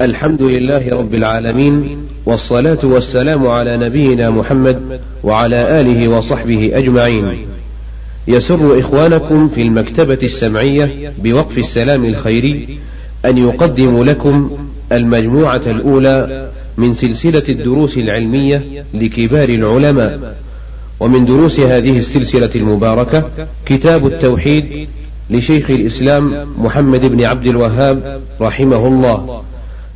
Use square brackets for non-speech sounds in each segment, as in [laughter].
الحمد لله رب العالمين والصلاة والسلام على نبينا محمد وعلى آله وصحبه أجمعين. يسر إخوانكم في المكتبة السمعية بوقف السلام الخيري أن يقدموا لكم المجموعة الأولى من سلسلة الدروس العلمية لكبار العلماء، ومن دروس هذه السلسلة المباركة كتاب التوحيد لشيخ الإسلام محمد بن عبد الوهاب رحمه الله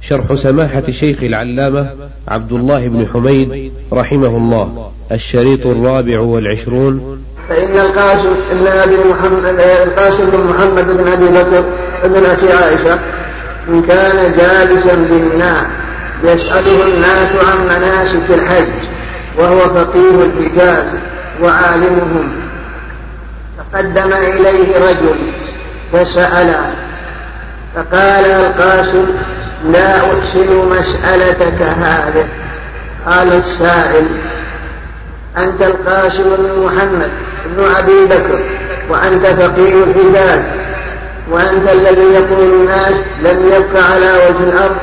شرح سماحة شيخ العلامة عبد الله بن حميد رحمه الله الشريط الرابع والعشرون. فإن القاسم إن أبي محمد القاسم بن محمد بن أبي بكر بن أخي عائشة إن كان جالسا بالناس يسأله الناس عن مناسك الحج وهو فقيه الحجاز وعالمهم. تقدم إليه رجل فسأله فقال القاسم لا أحسن مسألتك هذه. قال السائل أنت القاسم بن محمد بن أبي بكر وأنت فقيه الحجاز وأنت الذي يقول الناس لم يبق على وجه الأرض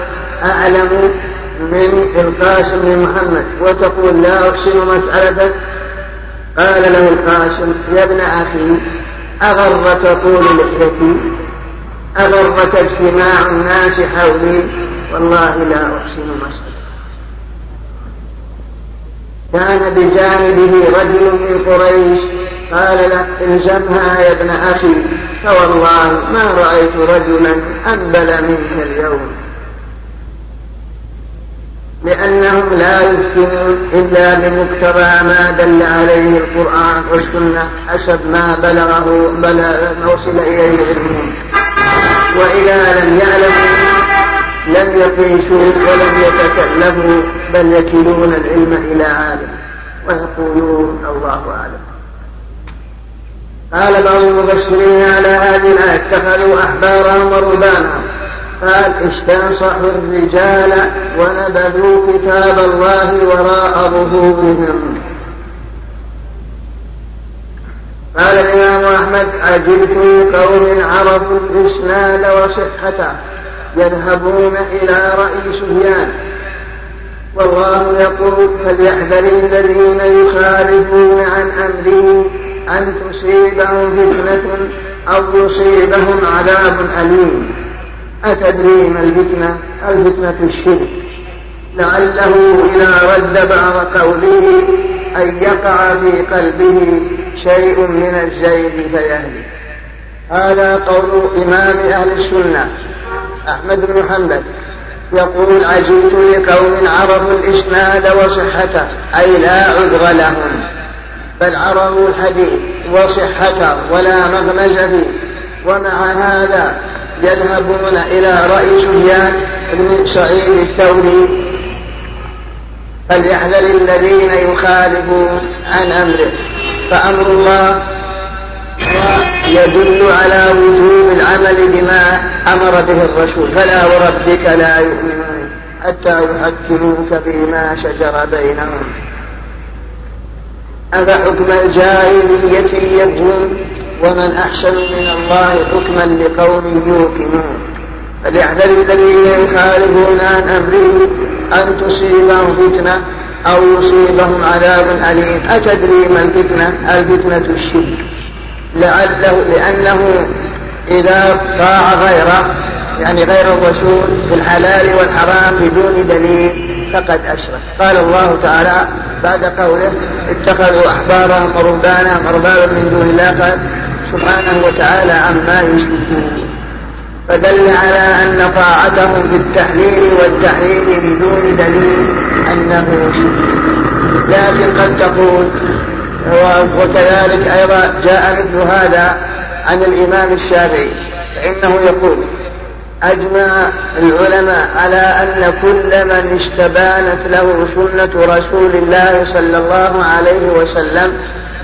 أعلم من القاسم بن محمد وتقول لا أحسن مسألتك؟ قال له القاسم يا ابن أخي أغرك طول لحيتي؟ أغرك اجتماع الناس حولي. والله لا أحسن مسألة كان بجانبه رجل من قريش. قال له الزمها يا ابن أخي. فوالله ما رأيت رجلا أنبل منك اليوم. لأنهم لا يفتنون إلا بمقتضى ما دل عليه القرآن والسنة. حسب ما بلغه بلغ وصل إليه علمهم وإذا لم يعلموا لم يقيسوا ولم يتكلموا بل يكلون العلم إلى عالم. ويقولون الله أعلم. قال بعض المبشرين على هذه الآية اتخذوا أحبارهم ورهبانهم. قال استنصحوا الرجال ونبذوا كتاب الله وراء ظهورهم. قال الإمام أحمد عجبت قوم عرفوا الإسناد وصحته يذهبون إلى رأي سفيان. والله يقول فليحذر الذين يخالفون عن أمره أن تصيبهم فتنة أو يصيبهم عذاب أليم. أتدري ما الفتنة؟ الفتنة الشرك. لعله إذا رد بعض قوله أن يقع في قلبه شيء من الزيغ فيهلك. هذا قول إمام أهل السنة أحمد بن حنبل. يقول عجبت لقوم عرفوا الإسناد وصحته أي لا عذر لهم بل عرفوا الحديث وصحته ولا مغمز فيه. ومع هذا يذهبون إلى رأي سفيان بن سعيد الثوري فليحذر الذين يخالفون عن أمره. فأمر الله يدل على وجوب العمل بما أمر به الرسول. فلا وربك لا يؤمنون حتى يحكموك فيما شجر بينهم. أفحكم الجاهلية يبغون ومن أحسن من الله حكما لقوم يوقنون. فليحذر الذين يخالفون عن أمره أن تصيبهم فتنة أو يصيبهم عذاب أليم. أتدري ما الفتنة؟ الفتنة الشرك. لعله لأنه إذا طاع غيره يعني غير الرسول في الحلال والحرام بدون دليل فقد أشرك. قال الله تعالى بعد قوله اتخذوا أحبارهم ورهبانهم أربابا من دون الله قال سبحانه وتعالى عما يشركون. فدل على أن طاعتهم بالتحليل والتحريم بدون دليل أنه شرك. لكن قد تقول وكذلك أيضا جاء مثل هذا عن الإمام الشافعي فإنه يقول أجمع العلماء على أن كل من استبانت له سنة رسول الله صلى الله عليه وسلم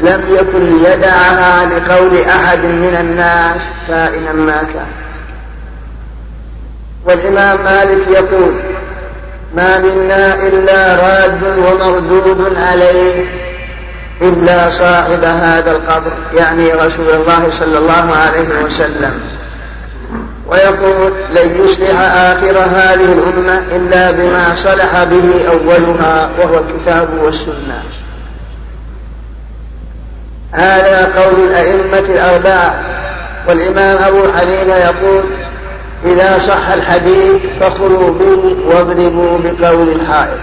لم يكن يدعها لقول أحد من الناس كائنا ما كان. والإمام مالك يقول ما منا إلا راد ومردود عليه إلا صاحب هذا القبر. يعني رسول الله صلى الله عليه وسلم. ويقول لن يصلح آخر هذه الأمة إلا بما صلح به أولها وهو الكتاب والسنة. هذا قول الأئمة الأربعة. والإمام أبو حنيفة يقول إذا صح الحديث فخلوا به واضربوا بقول الحائط.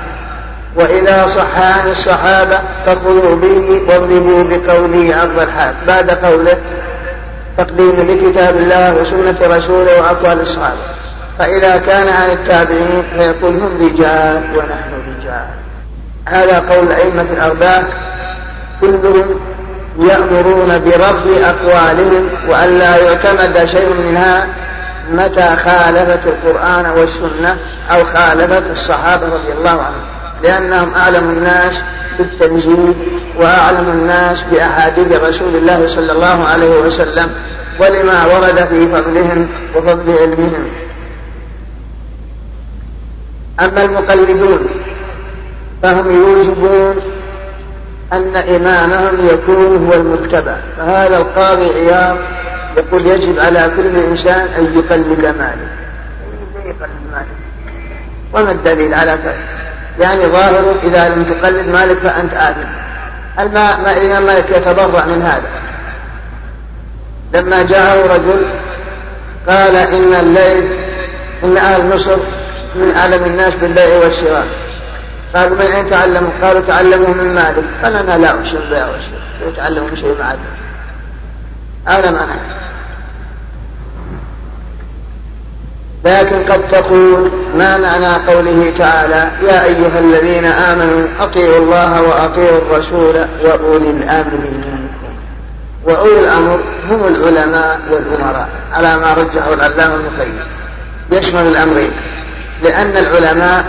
وإذا صح عن الصحابة فخلوا به واضربوا بقوله عرض الحائط بعد قوله تقديم لكتاب الله وسنة رسوله وأقوال الصحابة. فإذا كان عن التابعين فيقول هم رجال ونحن رجال. هذا قول الأئمة الأربعة كلهم يأمرون برفض أقوالهم وأن لا يعتمد شيء منها متى خالفت القرآن والسنة أو خالفت الصحابة رضي الله عنهم. لأنهم أعلم الناس بالتنزيل وأعلم الناس بأحاديث رسول الله صلى الله عليه وسلم ولما ورد في فضلهم وفضل علمهم. أما المقلدون فهم يوجبون أن إمامهم يكون هو المتبع فهذا القاضي عياض يقول يجب على كل إنسان أن يقلد مالك. وما الدليل على ذلك؟ يعني ظاهر إذا لم تقلد مالك فأنت آثم الماء ما الإمام مالك يتبرع من هذا. لما جاءه رجل قال إن الليل إن أهل مصر من أعلم الناس بالبيع والشراء. قالوا من أين تعلموا؟ قالوا تعلموا من مالك. قال أنا لا أشر البيع والشراء من شيء معدل هذا معنى. لكن قد تقول ما معنى قوله تعالى يا أيها الذين آمنوا أطيعوا الله وأطيعوا الرسول وأولي الأمر منكم. وأولي الأمر هم العلماء والأمراء على ما رجحه العلامة ابن يشمل الأمرين. لأن العلماء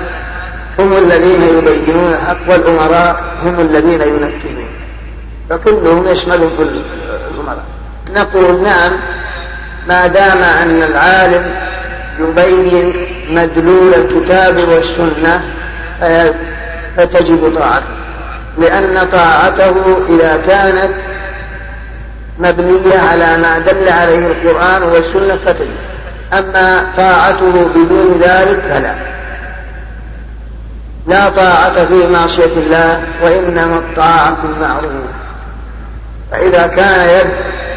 هم الذين يبينون الحق والأمراء هم الذين ينفذون فكلهم يشملهم الأمراء. نقول نعم ما دام أن العالم يبين مدلول الكتاب والسنة فتجب طاعته لأن طاعته إذا كانت مبنية على ما دل عليه القرآن والسنة فتجب. أما طاعته بدون ذلك فلا. لا طاعة في معصية الله وإنما الطاعة في المعروف. فإذا كان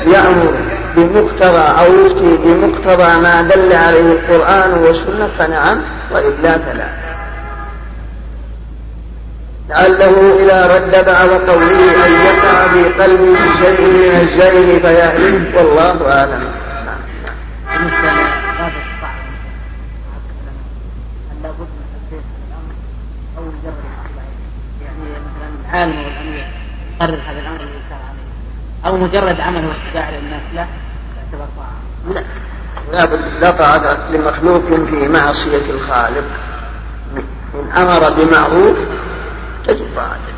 يأمر بمقتضى أو يفتي بمقتضى ما دل عليه القرآن والسنة فنعم وإلا فلا لعله إذا رد بعض قوله أن يقع في قلبه شيء من الزيغ فيهلك. والله أعلم. العالم والامير يقرر هذا الأمر صار عليه. أو مجرد عمله واتباع للناس لا. لا لا طاعة لمخلوق في معصية الخالق. إن أمر بمعروف تجب طاعته.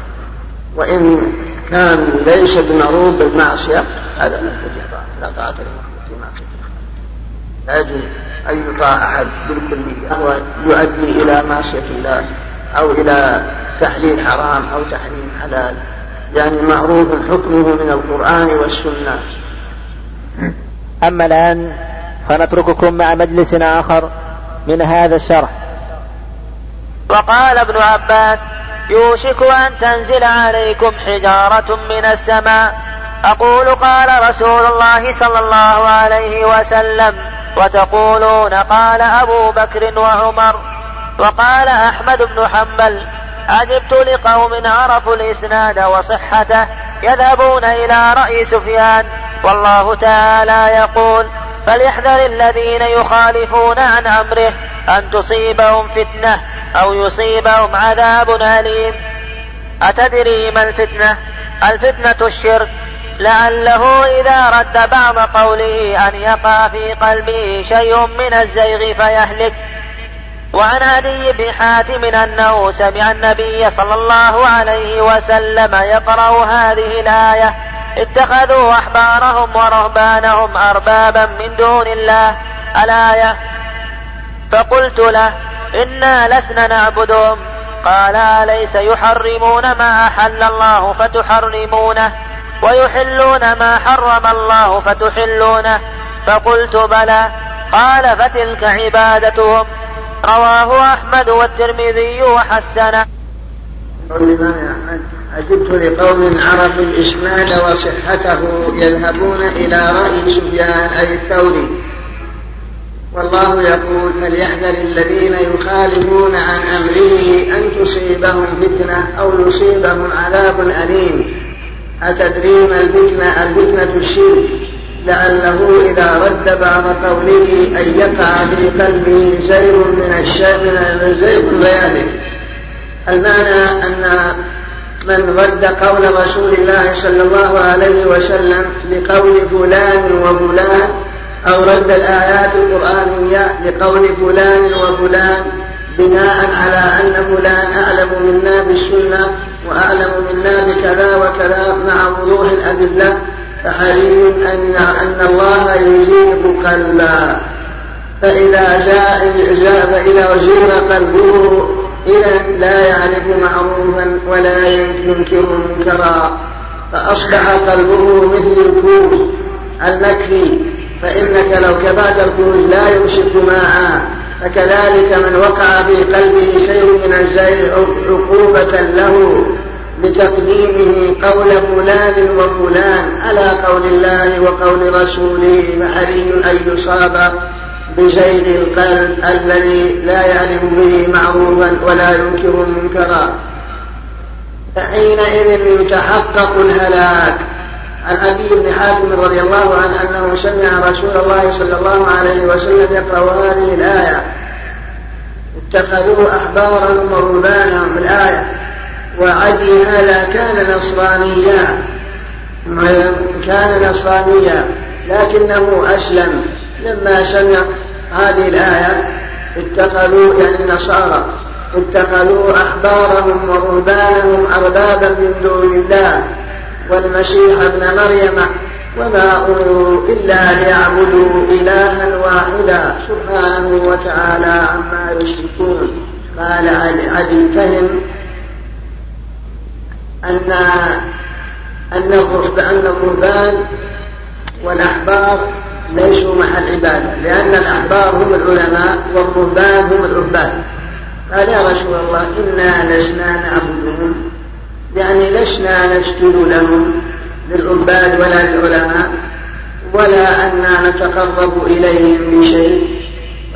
وإن كان ليس بمعروف بالمعصية هذا لا تجب طاعته. لا طاعة لمخلوق في معصية الخالق. لا يجوز أن يطاع أحد بالكلية وهو يؤدي إلى معصية الله أو إلى تحليل حرام أو تحريم حلال. يعني معروف حكمه من القرآن والسنة. أما الآن فنترككم مع مجلس آخر من هذا الشرح. وقال ابن عباس يوشك أن تنزل عليكم حجارة من السماء. أقول قال رسول الله صلى الله عليه وسلم وتقولون قال أبو بكر وعمر. وقال أحمد بن حنبل عجبت لقوم عرفوا الإسناد وصحته يذهبون إلى رأي سفيان. والله تعالى يقول فليحذر الذين يخالفون عن أمره أن تصيبهم فتنة أو يصيبهم عذاب أليم. أتدري ما الفتنة؟ الفتنة الشرك. لعله إذا رد بعض قوله أن يقع في قلبه شيء من الزيغ فيهلك. وعن علي بن حاتم أنه سمع النبي صلى الله عليه وسلم يقرأ هذه الآية اتخذوا أحبارهم ورهبانهم أربابا من دون الله. الآية فقلت له إنا لسنا نعبدهم. قال أليس يحرمون ما أحل الله فتحرمونه؟ ويحلون ما حرم الله فتحلونه؟ فقلت بلى. قال فتلك عبادتهم. رواه أحمد والترمذي وحسنه. أحمد عجبت لقوم عرفوا الإسناد وصحته يذهبون إلى رأي سفيان أي الثوري. والله يقول فليحذر الذين يخالفون عن أمره أن تصيبهم فتنة أو يصيبهم عذاب أليم؟ أتدري ما الفتنة الفتنة الشرك؟ لعله إذا رد بعض قوله أن يقع في قلبه زيغ من الشيء من زيغ بيانه المعنى أن من رد قول رسول الله صلى الله عليه وسلم لقول فلان وفلان أو رد الآيات القرآنية لقول فلان وفلان بناء على أن فلان أعلم منا بالسنة وأعلم منا بكذا وكذا مع وضوح الأدلة فحري أن أن الله يزيغ قلبا. فإذا جاء فإذا أزيغ قلبه إذا لا يعرف معروفا ولا ينكر منكرا فأصبح قلبه مثل الكوز المكفي. فإنك لو كفات الكوز لا يمسك ماء. فكذلك من وقع في قلبه شيء من الزيغ عقوبة له بتقديمه قول فلان وفلان. على قول الله وقول رسوله فحري أن يصاب بزيد القلب الذي لا يعرف به معروفا ولا ينكر منكرا. فحينئذ يتحقق الهلاك. عن أبي بن حاتم رضي الله عنه أنه سمع رسول الله صلى الله عليه وسلم يقرأ هذه الآية. اتخذوا احبارهم ورهبانهم الآية. وعدي هذا كان نصرانيا. كان نصرانيا. لكنه أسلم لما سمع. هذه الآية اتخذوا يعني النصارى اتخذوا أحبارهم ورهبانهم أربابا من دون الله والمسيح ابن مريم وما أمروا إلا ليعبدوا إلها واحدا سبحانه وتعالى عما يشركون. قال علي فهم أن أن الرهبان والأحبار ليسوا محل عبادة لأن الأحبار هم العلماء والرهبان هم العباد. قال يا رسول الله إنا لسنا نعبدهم. يعني لسنا نسجد لهم للعباد ولا للعلماء ولا أننا نتقرب إليهم بشيء.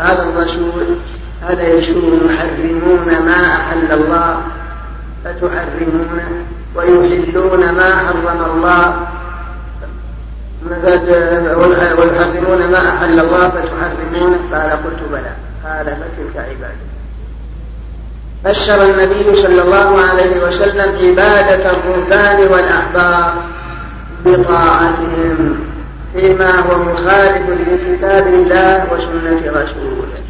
قال الرسول هذا يشون يحرمون ما أحل الله؟ فتحرمونه ويحلون ما حرم الله؟ ويحرمون ما أحل الله فتحرمونه قال قلت بلى. قال فتلك عبادة. بشر النبي صلى الله عليه وسلم عبادة الرهبان والأحبار بطاعتهم فيما هو مخالف لكتاب الله وسنة رسوله.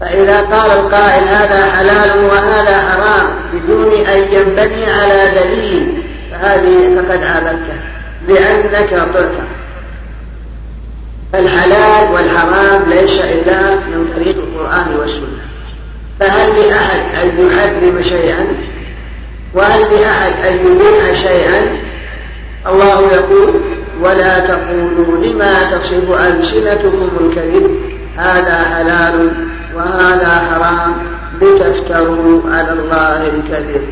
فإذا قال القائل هذا حلال وهذا حرام بدون أن ينبني على دليل فهذه فقد عبدته لأنك تركب الحلال والحرام ليس إلا من طريق القرآن والسنة. فهل لأحد أن يحرم شيئا؟ وهل لأحد أن يبيح شيئا؟ الله يقول ولا تقولوا لما تصف ألسنتكم الكذب؟ هذا حلال وهذا حرام لتفتروا على الله الكذب.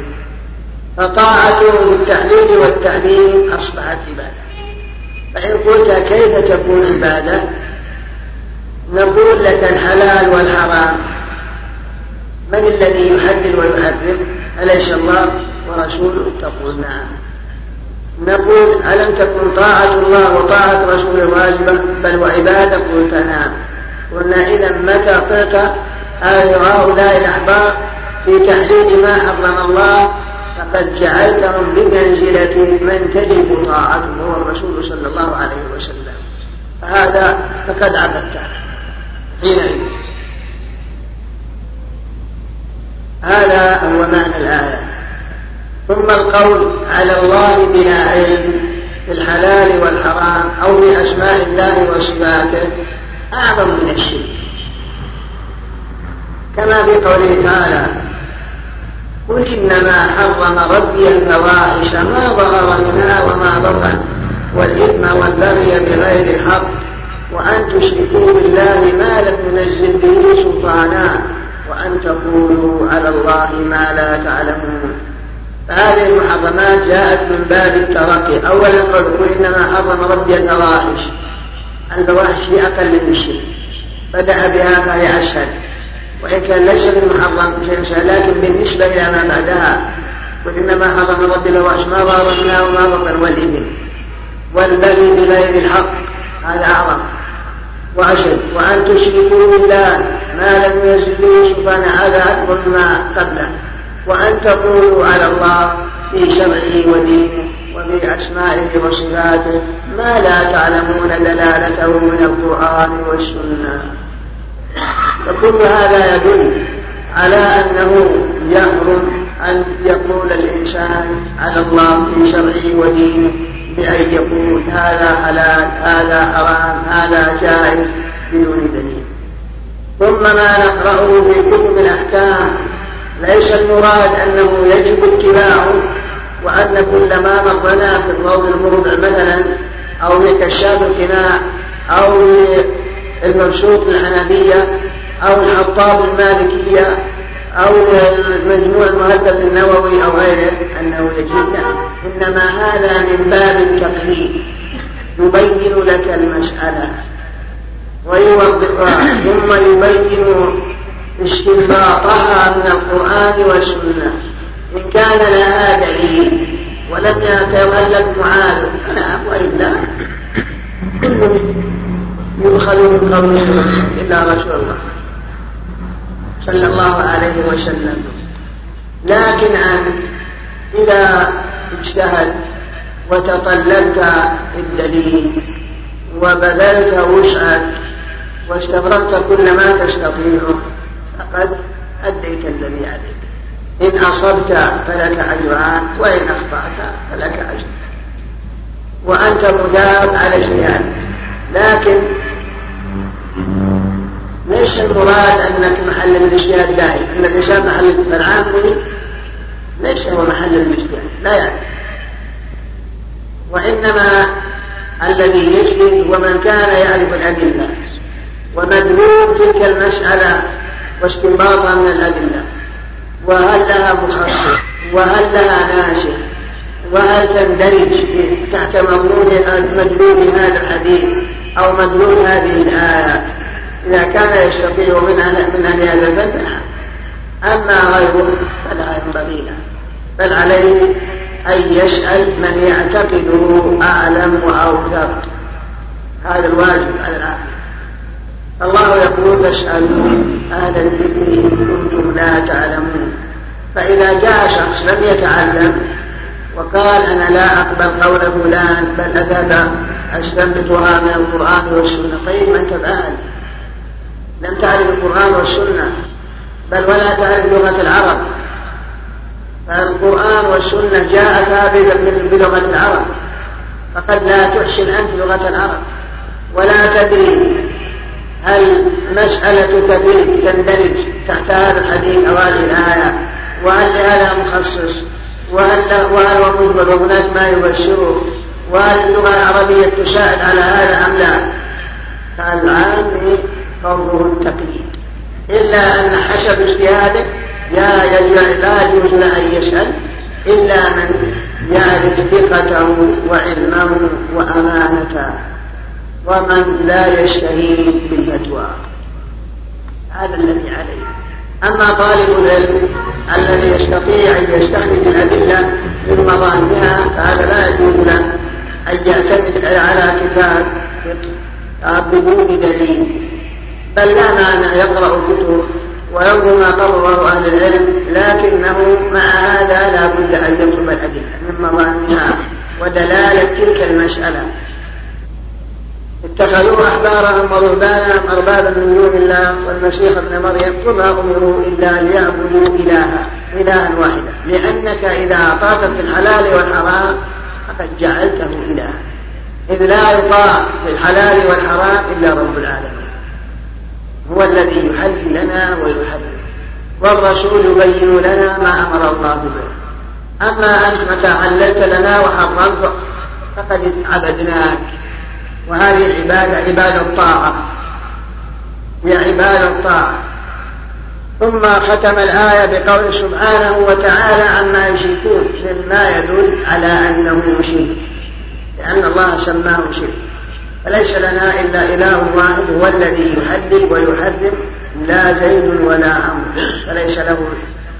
فطاعته بالتحليل والتحليل أصبحت عبادة. فإن قلت كيف تكون عبادة؟ نقول لك الحلال والحرام. من الذي يحلل ويحرم؟ أليس الله ورسوله تقول نعم. نقول ألم تكن طاعة الله وطاعة رسوله واجبة؟ بل وعبادة؟ قلت نعم. قلنا إذا متى قلت؟ هؤلاء الأحبار في تحليل ما حرم الله فقد جعلتهم بمنزلة من تجب طاعته هو الرسول صلى الله عليه وسلم. فهذا فقد عبدته. حينئذ. هذا هو معنى الآية. ثم القول على الله بلا علم في الحلال والحرام أو بأسماء الله وصفاته أعظم من الشرك. كما في قوله تعالى قل إنما حرم ربي الفواحش ما ظهر منها وما بطن والإثم والبغي بغير الحق وأن تشركوا بالله ما لم ينزل به سلطانا وأن تقولوا على الله ما لا تعلمون. فهذه المحرمات جاءت من باب الترقي أولا قل إنما حرم ربي الفواحش. الفواحش هي أقل من الشرك. بدأ بها فهي أشهر وإن كان ليس بالمحرم شيء لكن بالنسبة إلى ما بعدها قل إنما حرم ربي الفواحش ما وما بطن والإثم والبغي بغير الحق. هذا أعظم. وأشد. وأن تشركوا بالله. ما لم ينزل به سلطان هذا أكبر ما قبله. وأن تقولوا على الله في شرعه ودينه وفي أسمائه وصفاته ما لا تعلمون دلالته من القرآن والسنة. فكل هذا يدل على أنه يحرم أن يقول الإنسان على الله في شرعه ودينه بأن يقول هذا حلال هذا حرام هذا جائز بدون دليل. ثم ما نقرأه في كتب الأحكام ليس المراد أنه يجب اتباعه وأن كل ما مرنا في الروض المربع مثلا أو في كشاف القناع أو المبسوط الحنفية أو الحطاب المالكية أو المجموع المهذب النووي أو غيره أنه يجب إنما هذا من باب التقليد يبين لك المسألة. ويوضحها. ثم يبين استنباطها من القرآن والسنة. إن كان لها دليل ولم يتولد معارض نعم وإلا كل يؤخذ من قوله إلا رسول الله صلى الله عليه وسلم. لكن أنت إذا اجتهدت وتطلبت الدليل وبذلت وسعك واستغرقت كل ما تستطيعه فقد أديت الذي عليك. إن أصبت فلك أجران وإن أخطأت فلك أجر وأنت مجاب على اجتهاد لكن ليس المراد أنك محل الإجتهاد؟ دائم أن الإنسان محل العامي ليس هو محل الإجتهاد؟ لا يعني. وإنما الذي يجتهد ومن كان يعرف الأدلة ومدلول تلك المسألة واستنباطها من الأدلة. وهل لها مخصص؟ وهل لها ناشئ؟ وهل تندرج تحت مدلول هذا الحديث أو مدلول هذه الآية؟ إذا كان يستطيع من من أهل هذا أما غيره فلا ينبغي له. بل عليه أن يسأل من يعتقده أعلم وأوثق. هذا الواجب على العالم الله يقول فاسألوا أهل الذكر إن كنتم لا تعلمون. فإذا جاء شخص لم يتعلم وقال أنا لا أقبل قول فلان بل أذهب أستنبطها من القرآن والسنة. طيب ما أنت بأهل لم تعرف القرآن والسنة بل ولا تعرف لغة العرب. فالقرآن والسنة جاءتا بلغة العرب. فقد لا تحسن أنت لغة العرب. ولا تدري هل مسألة تلك تندرج تحت هذا الحديث أو هذه الآية وهل لها مخصص؟ وهل وهل ومجمل وهناك ما يبشره وهل اللغة العربية تساعد على هذا أم لا؟ فالعام قوله التقليد إلا أن حسب اجتهاده لا لا يجوز له أن يسأل إلا من يعرف ثقته وعلمه وأمانته ومن لا يشتهي بالفتوى. هذا الذي عليه. أما طالب العلم الذي يستطيع أن يستخرج الأدلة من مظانها فهذا لا يجوز له أن يعتمد على كتاب بدون دليل. بل لا مانع يقرأ الكتب وينظر ما قرره أهل العلم لكنه مع هذا لا بد أن يطلب الأدلة. من مظانها ودلالة تلك المسألة. اتخذوا أحبارهم ورهبانهم أربابا من دون الله والمسيح ابن مريم وما أمروا إلا ليعبدوا إلها إلها واحدا. لأنك إذا أطعت في الحلال والحرام فقد جعلته إلها. إذ لا يطاع في الحلال والحرام إلا رب العالمين. هو الذي يحل لنا ويحرم والرسول يبين لنا ما أمر الله به. أما أنت متى حللت لنا وحرمت فقد عبدناك. وهذه العبادة عبادة طاعة هي عبادة طاعة ثم ختم الآية بقول سبحانه وتعالى عما يشركون مما يدل على أنه مشرك. لأن الله سماه شرك فليس لنا إلا إله واحد هو الذي يحلل ويحرم لا زيد ولا عمرو. فليس له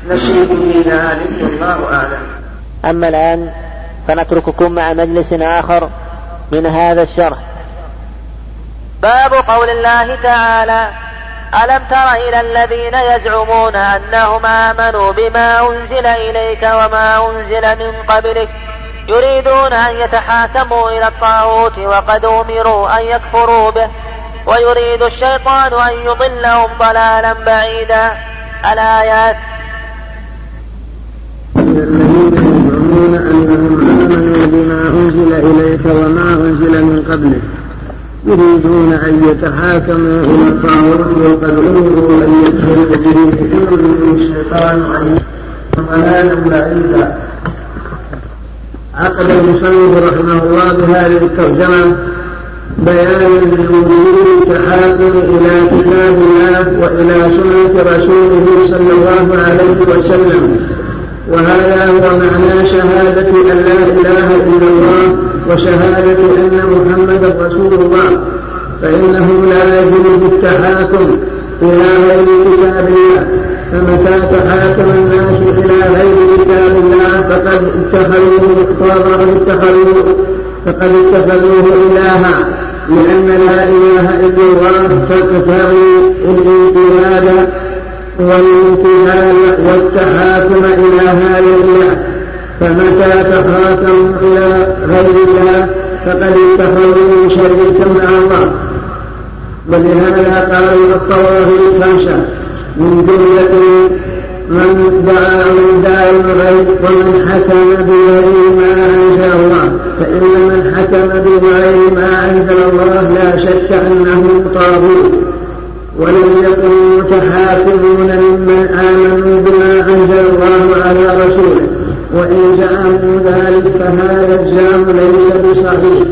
نصيب في ذلك والله أعلم. أما الآن فنترككم مع مجلس آخر من هذا الشرح. باب قول الله تعالى ألم تر إلى الذين يزعمون أنهم آمنوا بما أنزل إليك وما أنزل من قبلك؟ يريدون أن يتحاكموا إلى الطاغوت وقد أمروا أن يكفروا به ويريد الشيطان أن يضلهم ضلالا بعيدا. الآيات. الذين يزعمون أنهم آمنوا بما أنزل إليك وما أنزل من قبلك يريدون أن يتحاكموا إلى الطاغوت وقد أمروا أن يكفروا به يريد الشيطان أن ضلالا بعيدا. عقد المصنف رحمه الله بهذه الترجمة بيان لوجود التحاكم إلى كتاب الله وإلى سنة رسوله صلى الله عليه وسلم. وهذا هو معنى شهادة أن لا إله إلا الله وشهادة أن محمدا رسول الله. فإنه لا يجوز التحاكم إلى غير كتاب الله فمتى تحاكم الناس إلى غير كتاب الله فقد اتخذوه فقد اتخذوه فقد اتخذوه إلها لأن لا إله إلا الله تقتضي الانقياد والامتثال والتحاكم إلى هذا الله فمتى تحاكموا إلى غير الله فقد اتخذوا شريكا مع الله. ولهذا قالوا الطواغيت خمسة من جملة من من دعا الغيب ومن حكم بغير ما أنزل الله. فإن من حكم بغير ما أنزل الله لا شك أنه طاغوت. ولم يكن متحاكمون ممن آمنوا بما أنزل الله على رسوله. وإن زعموا ذلك فهذا الزعم ليس بصحيح.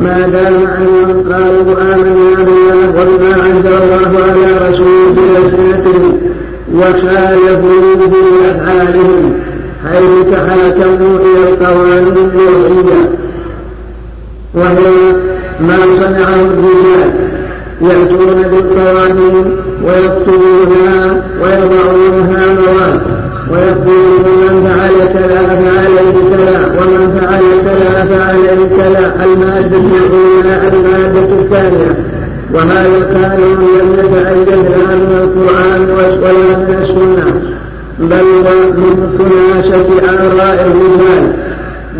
ما دام أنهم قالوا آمنا بالله وبما أنزل الله على رسوله وخالفوا بأفعالهم حيث تحاكموا إلى القوانين الوضعية وهي ما صنعه الرجال يأتون بالقوانين ويكتبونها ويضعونها مواد ويقولون من فعل كذا فعليه كذا ومن فعل كذا فعليه كذا المادة وهذا القانون لم يتأيد لا من القرآن ولا من السنة بل ومن خلاصة آراء الرجال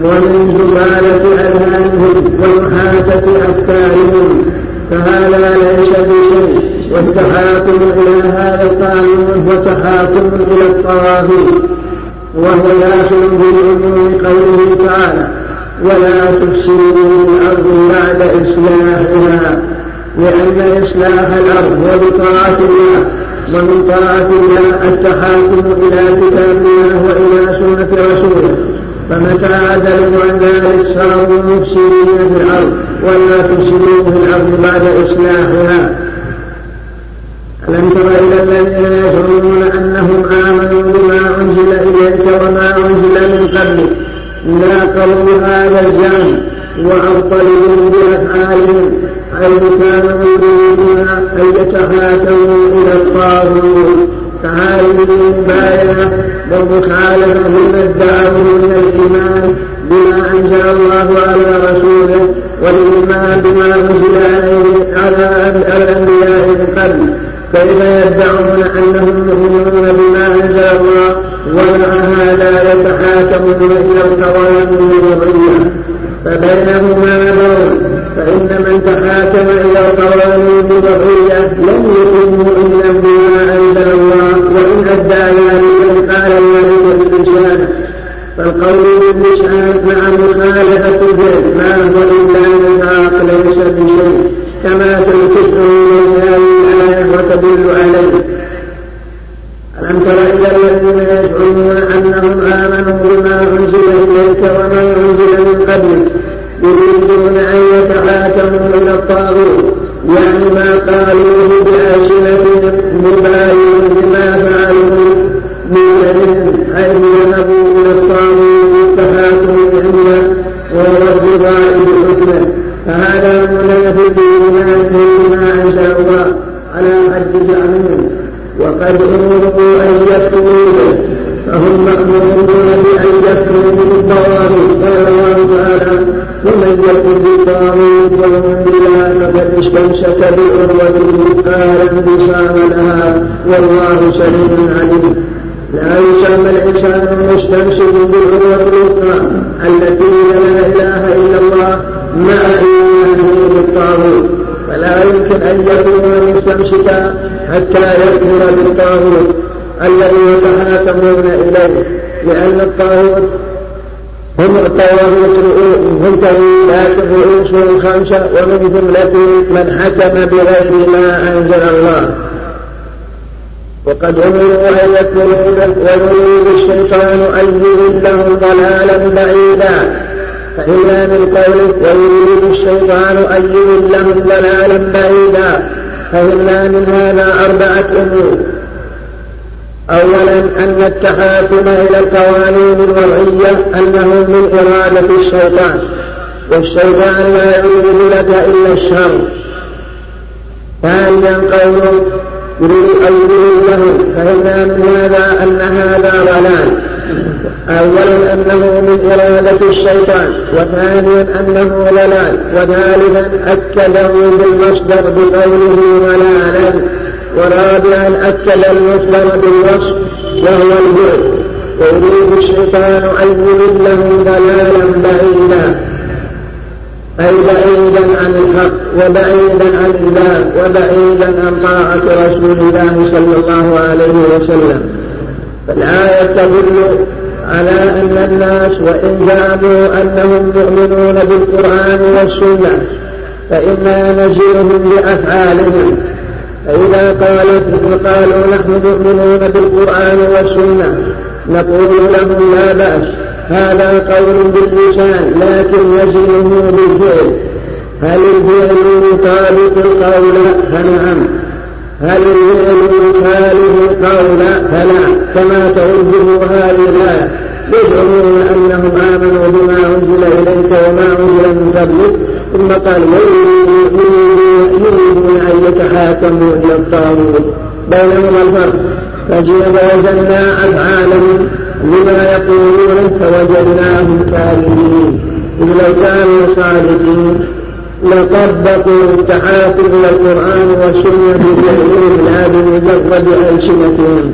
ومن زبالة أذهانهم ومحاتة أفكارهم فهذا ليس بشيء والتحاكم إلى هذا القانون هو تحاكم إلى الطواغيت وهو داخل بعموم قوله تعالى ولا تفسدوا في الأرض بعد إصلاحها لأن إصلاح الأرض هو بطاعة الله ومن طاعة الله التحاكم إلى كتاب الله وإلى سنة رسوله فمتى عدلوا عن ذلك صاروا مفسدين في الأرض ولا تفسدوا في الأرض بعد إصلاحها. ألم تر إلى الذين يزعمون أنهم آمنوا بما أنزل إليك وما أنزل من قبلك لاقوا هذا الزعم وأبطلوا بأفعالهم. حيث كانوا يريدون أن يتحاكموا إلى الطاغوت فهذه المبايعة والمخالفة لما ادعوا من الإيمان بما أنزل الله على رسوله والإيمان بما أنزل على الأنبياء من قبل كيف يدعون أنهم يؤمنون بما أنزل الله ومع هذا يتحاكمون إلى القوانين الوضعية فبينهما نور فإن من تحاكم إلى القوانين الوضعية لم يكن مؤمنا بما أنزل الله وإن أدى ذلك قال ذلك بلسانه فالقول باللسان مع مخالفة الفعل ما هو إلا نفاق ليس بشيء كما تنكسه من هذه الآية وتدل عليه. ألم تر إلى الذين يزعمون أنهم آمنوا بما أنزل إليك وما أنزل من قبلك يريدون أن يتحاكموا تحاكموا إلى الطاغوت يعني ما قالوه بألسنتهم مبالغ بما فعلوا من حيث ذهبوا إلى الطاغوت بالتحاكم عنده والرضا بحكمه. فهذا منافي بإيمانهم بما أنزل الله على حد زعمهم. وقد أمروا أن استمسك الوثقى لا انفصام لها والله سليم عليم. لا يسمى الإنسان المستمسك بالعروة الوثقى التي لا إله إلا الله مع إيمانه بالطاغوت. فلا يمكن أن يكون مستمسكا حتى يكفر بالطاغوت الذي يتحاكمون إليه لأن الطاغوت هم الطواغيت هم لكن رؤوسهم خمسة ومن جملة من حكم بغير ما أنزل الله. وقد أمروا أن يكفروا ويريد الشيطان أن يضلهم ضلالا بعيدا. فإلا من قوله ويريد الشيطان أن يضلهم ضلالا بعيدا فإلا من هذا أربعة أمور. أولا أن التحاكم إلى القوانين الوضعية أنه من إرادة الشيطان والشيطان لا يريد لك إلا الشر. ثانيا قوله يريد أن يريد له فإن من هذا أن هذا ضلال. أولا أنه من إرادة الشيطان وثانيا أنه ضلال. وثالثا أكده بالمصدر بقوله ضلالا ورابعا أكد المصدر بالوصف وهو البعد ويريد الشيطان أن يضله ضلالا بعيدا. أي بعيدا عن الحق وبعيدا عن الله وبعيدا عن طاعة رسول الله صلى الله عليه وسلم. فالآية تدل على أن الناس وإن زعموا أنهم مؤمنون بالقرآن والسنة فإنا نزيرهم بأفعالهم. فإذا قالت قالوا نحن مؤمنون بالقرآن والسنة نقول لهم لا بأس هذا قول باللسان لكن يزنه بالفعل. هل الفعل يطابق القول؟ فنعم. هل الفعل يخالف القول؟ فلا كما توجه هذه الآية يزعمون أنهم آمنوا بما أنزل إليك وما أنزل من قبلك. ثم قال يريدون أن يتحاكموا إلى الطاغوت بينهما الفرق وجدنا أفعالهم لما يقولون فوجدناهم كاذبين إذ لو كانوا صادقين لطبقوا التحاكم إلى القرآن والسنة بفعلهم لا بمجرد ألسنتهم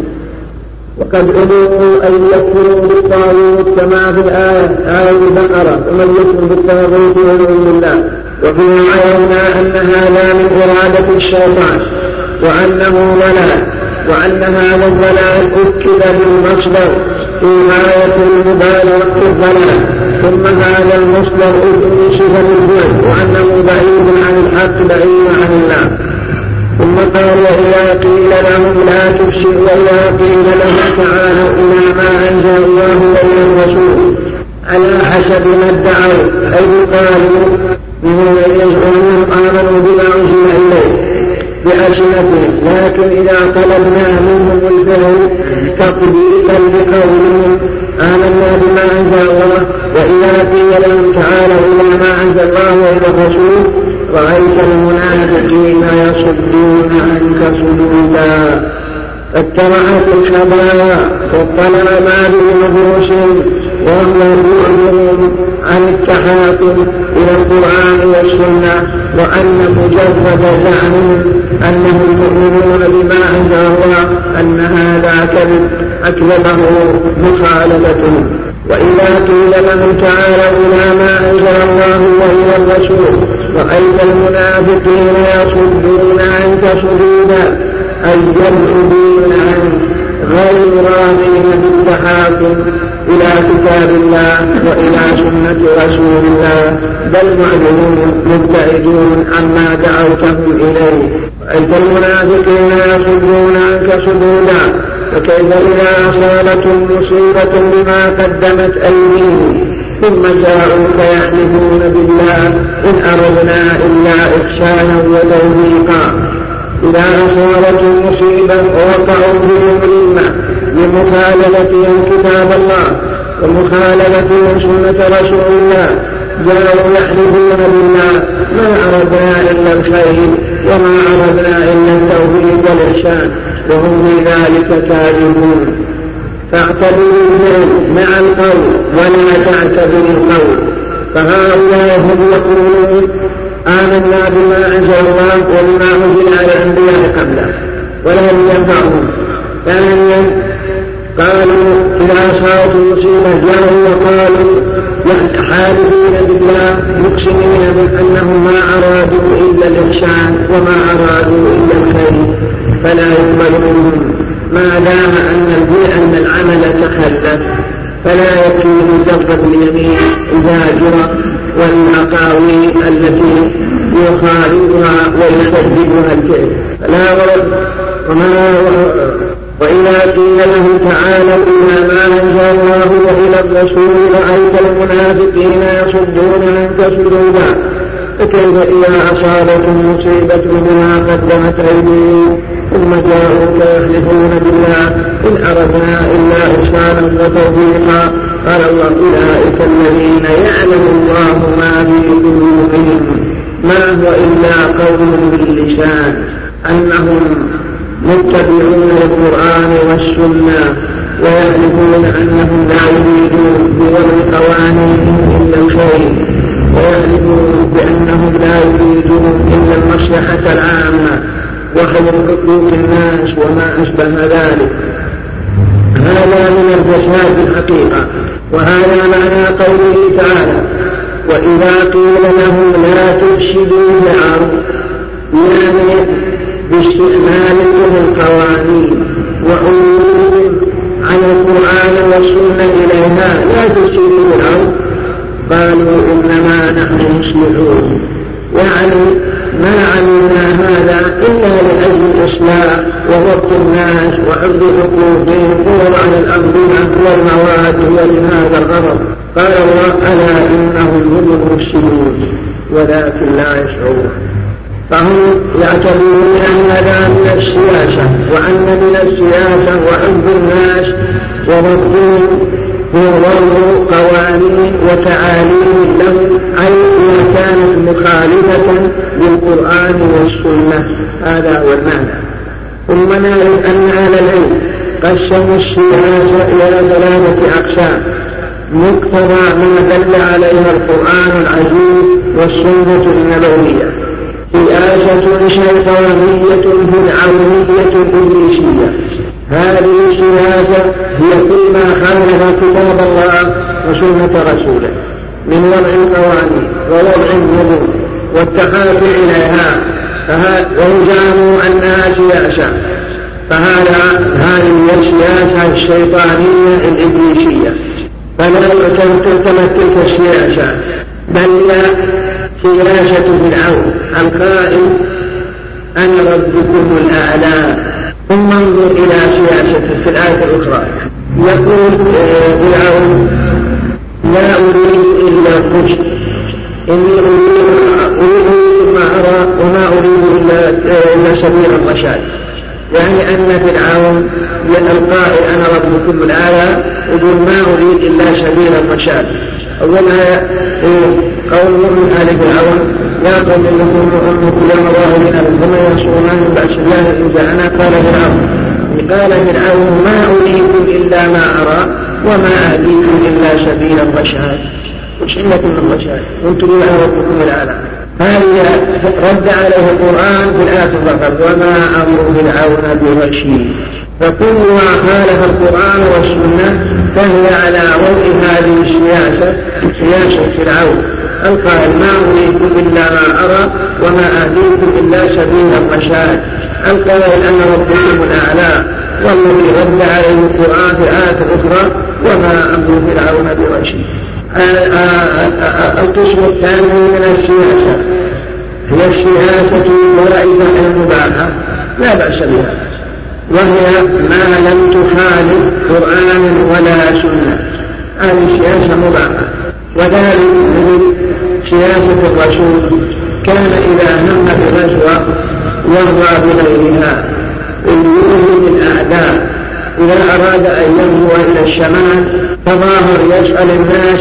وقد أمروا أن يكفروا بالطاغوت كما في الآية آية البقرة ومن يكفر بالطاغوت يؤمن بالله. وفيها عينا أن هذا من إرادة الشيطان وأنه ضلال وأن هذا الضلال أكد بالمصدر في غاية المبالغة في الضلال. ثم هذا المصدر أنشف بالبعد وأنه بعيد عن الحق بعيد عن الله. ثم قال وإذا قيل لهم لا تفسدوا وإذا قيل لهم تعالوا إلى ما أنزل الله وإلى الرسول. على حسب ما ادعوا. أي قالوا إنهم يزعمون آمنوا بما أنزل إليه بألسنتهم لكن إذا طلبنا منهم الفعل تطبيقا لقولهم آمنا بما أنزل الله. وإذا قيل لهم تعالوا إلى ما أنزل الله وإلى الرسول رأيت المنافقين يصدون عنك صدودا. اتبعت الخبايا واطلع ما بنفوسهم وهم بعدهم عن التحاكم إلى القرآن والسنة وأن مجرد زعمهم أنهم مؤمنون بما أنزل الله أن هذا كذب أكذبه مخالفة وإذا قيل لهم تعالوا إلى ما أنزل الله وإلى الرسول رأيت المنافقين يصدون عنك صدودا أي يبعدون عنك غير راضين بالتحاكم إلى كتاب الله وإلى سنة رسول الله بل معلمون مبتعدون عما دعوتهم إليه. رأيت المنافقين يصدون عنك صدودا فكيف إذا أصابتهم مصيبة بما قدمت أيديهم؟ ثم جاءوك يحلفون بالله إن أردنا إلا إحسانا وتوفيقا. إذا أصابتهم مصيبة ووقعوا في ما لمخالفتهم كتاب الله ومخالفتهم سنة رسول الله. جاءوا يحلفون بالله ما أردنا إلا الخير وما أردنا إلا التوفيق والإحسان وهم في ذلك كاذبون. فاعتبروا مع القول ولا تعتبروا القول. فهؤلاء هم يقولون آمنا بما أنزل الله وبما أنزل على الأنبياء قبله. ولم ينفعهم. ثانيا قالوا إذا أصابت مصيبة جاءوا وقالوا حالفين بالله مقسمين بأنهم ما أرادوا إلا الإحسان وما أرادوا إلا الخير. فلا يقبل منهم ما دام أن أن العمل تخلف فلا يكفي مجرد اليمين الزاجرة والأقاويل التي يخالفها ويكذبها الكذب فلا ورد. وما وإذا قيل له تعالى إلى ما أنزل الله وإلى الرسول رأيت المنافقين يصدون عنك صدودا فكيف إذا أصابتهم مصيبة بما قدمت أيديهم؟ ثم جاءوك يحلفون بالله إن أردنا إلا إحسانا وتوفيقا. قال الله أولئك الذين يعلم الله ما في قلوبهم ما هو إلا قول باللسان أنهم متبعون القرآن والسنة ويعرفون أنهم لا يريدون بوضع قوانينهم إلا الخير ويعرفون بأنهم لا يريدون إلا المصلحة العامة وخير حقوق الناس وما أشبه ذلك. هذا من الفساد الحقيقة وهذا معنى قوله تعالى وإذا قيل لهم لا تفسدوا في الأرض يعني باستعمالهم القوانين. وعمومهم على القرآن والسنة إليها. لا تفسدوا الأرض قالوا إنما نحن مصلحون يعني ما عملنا هذا إلا لأجل الإصلاح وضبط الناس وحفظ حقوقهم ووضع الأنظمة والمواد ولهذا الغرض. قال الله ألا إنهم هم المفسدون. ولكن لا يشعرون. فهم يعتبرون أن هذا من السياسة وأن من السياسة وحب الناس وضبطهم وضع قوانين وتعاليم لهم أي ما كانت مخالفة للقرآن والسنة. هذا هو المعنى. ثم نعرف أن أهل العلم قسموا السياسة إلى ثلاثة أقسام. مقتضى ما دل عليها القرآن العزيز والسنة النبوية. سياسة شيطانية فرعونية إبليسية هذه السياسة هي كل ما خالف كتاب الله وسنة رسوله. من وضع القوانين ووضع النظم والتحاكم إليها وزعموا أنها سياسة فهذا هذه هي السياسة الشيطانية الإبليسية. فلا تلتمس تلك السياسة بل سياسة فرعون القائل أنا ربكم الأعلى. ثم انظر إلى سياسته في الآية الأخرى. يقول فرعون لا أريد إلا الرشد. إني أريد ما أرى وما أريد إلا إلا سبيل الرشاد. يعني أن فرعون القائل أنا ربكم الأعلى يقول ما أريد إلا سبيل الرشاد. أولها قول من آل فرعون يا قوم إنكم أمكم يوم ظاهرين ثم ينصرون من بأس الله إن جاءنا. قال فرعون. قال فرعون ما أريكم إلا ما أرى وما أهديكم إلا سبيل الرشاد. من الرشاد؟ وأنتم إلى ربكم الأعلى. هذه رد عليه القرآن في الآية فقط وما أمر فرعون برشيد فكل ما خالف القرآن والسنة فهي على وضع هذه السياسة سياسة فرعون. القائل ما أريكم إلا ما أرى وما أهديكم إلا سبيل الرشاد. القائل أن ربكم الأعلى والذي رد عليه القرآن في آية أخرى وما أمر فرعون برشيد. القسم الثاني من السياسة هي السياسة الجائزة المباحة. لا بأس بها. وهي ما لم تخالف قرآنا ولا سنة. هذه سياسة مباحة الرسول كان إذا هم بغزوة يرضى بغيرها. من الأعداء إذا أراد أن ينهو إلى الشمال تظاهر يسأل الناس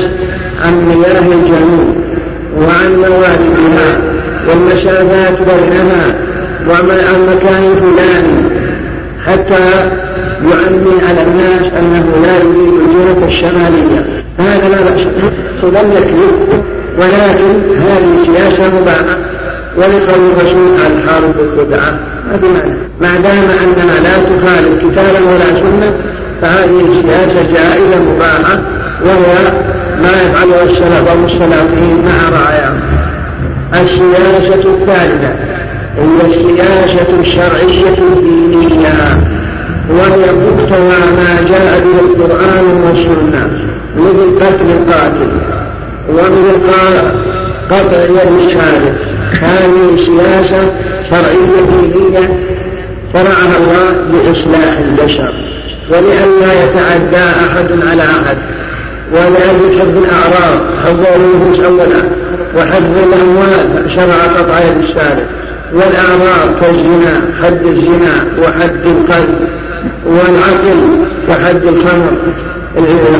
عن مياه الجنوب وعن مواردها والمسافات بينها وعن مكان فلان. حتى يعمي على الناس أنه لا يريد الجهة الشمالية. هذا لا بأس لم يكذب ولكن هذه سياسة مباحة. ولقول الرسول الحارب البدعة هذه معنى. ما دام أننا لا تخالف كتابا ولا سنة فهذه السياسة جائزة مباحة وهي ما يفعله السلف والمستلاطين مع رعاياهم. السياسة الثالثة. هي السياسة الشرعية الدينية وهي مقتضى ما جاء به القرآن والسنة مثل قتل القاتل ومثل قطع يد الشارع. هذه سياسة شرعية دينية شرعها الله لإصلاح البشر. ولئلا يتعدى أحد على أحد. ولأجل حفظ الأعراض. حفظ النفوس أولا وحفظ الأموال. شرع قطع يد الشارع. والأعراض كالزنا حد الزنا وحد القلب والعقل وحد الخمر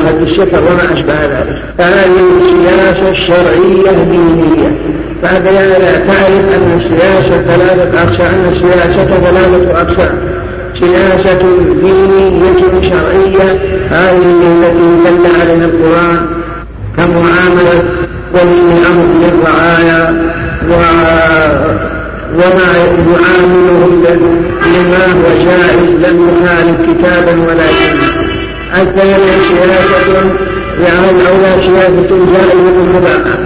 حد الشكر وما أشبه ذلك. فهذه السياسة الشرعية الدينية. فبيان تعرف أن السياسة ثلاثة أقسام السياسة ثلاثة أقسام. سياسة دينية شرعية هذه التي دل عليها القرآن كمعاملة ولي الأمر للرعايا و وما يعاملهم لما هو جائز لم يخالف كتابا ولا سنة الثانية سياسة يعني الأولى سياسة جائزة مباحة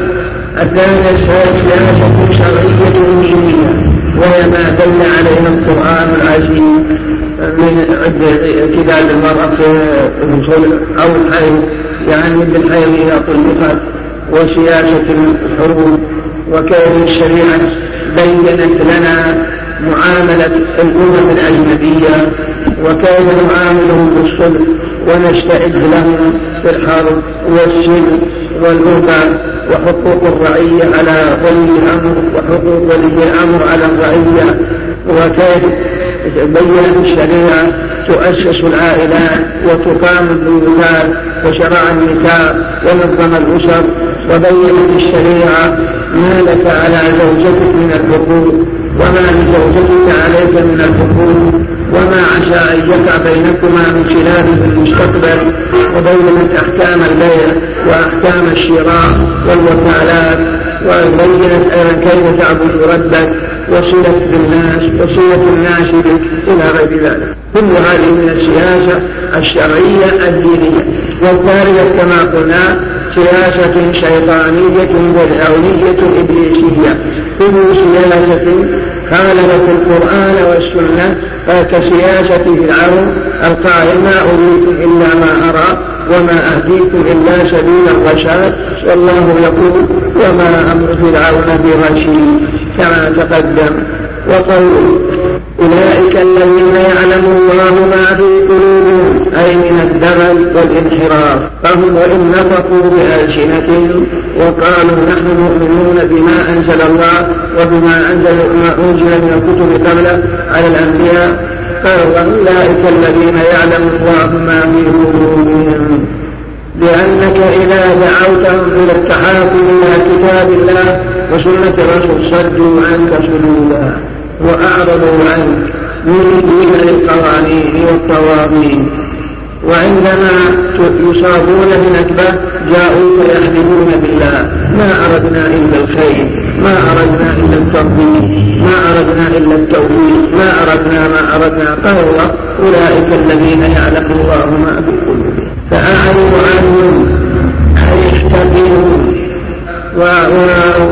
الثانية سياسة شرعية دينية وهي ما دل عليها القرآن العزيز من كتاب المرأة في أو الحيض يعني بالحيض إذا طلقت وسياسة الحروب وكيف الشريعة. بينت لنا معاملة الأمم الأجنبية وكيف نعاملهم بالصلح ونستعد لهم في الحرب والسلم والهدى وحقوق الرعية على ولي الأمر وحقوق ولي الأمر على الرعية. وكيف بين الشريعة تؤسس العائلات وتقام البيوتات وشرع النساء ونظم الأسر وبينت الشريعة ما لك على زوجتك من الحقوق وما لزوجتك عليك من الحقوق وما عسى أن يقع بينكما من خلاف في المستقبل وبينت أحكام البيع وأحكام الشراء والوكالات. وبينت أيضا كيف تعبد ربك وصلة بالناس وصلة الناس بك إلى غير ذلك. كل هذه من السياسة الشرعية الدينية. والثالثة كما قلنا سياسة شيطانية فرعونية إبليسية. كل سياسة خالفت القرآن والسنة كسياسة فرعون القائل ما أريد إلا ما أرى وما أهديكم إلا سبيل الرشاد والله يقول وما أمر فرعون برشيد كما تقدم. وقول أولئك الذين يعلم الله ما في قلوبهم أي من الدغل والانحراف فهم وإن نطقوا بألسنتهم وقالوا نحن مؤمنون بما أنزل الله وبما أنزل ما أنزل من الكتب قبله على الأنبياء فأولئك الذين يعلم الله ما في قلوبهم. لأنك إذا دعوتهم إلى التحاكم إلى كتاب الله وسنة الرسول صدوا عنك صدودا وأعرضوا عنك يريدون للقوانين والطواغيت وعندما يصابون بنكبة جاءوا فيحلفون بالله. ما أردنا إلا الخير ما أردنا إلا التربية ما أردنا إلا التوفيق ما أردنا ما أردنا. قال الله أولئك الذين يعلم الله ما في قلوبهم. فأعرض عنهم أي احتقرهم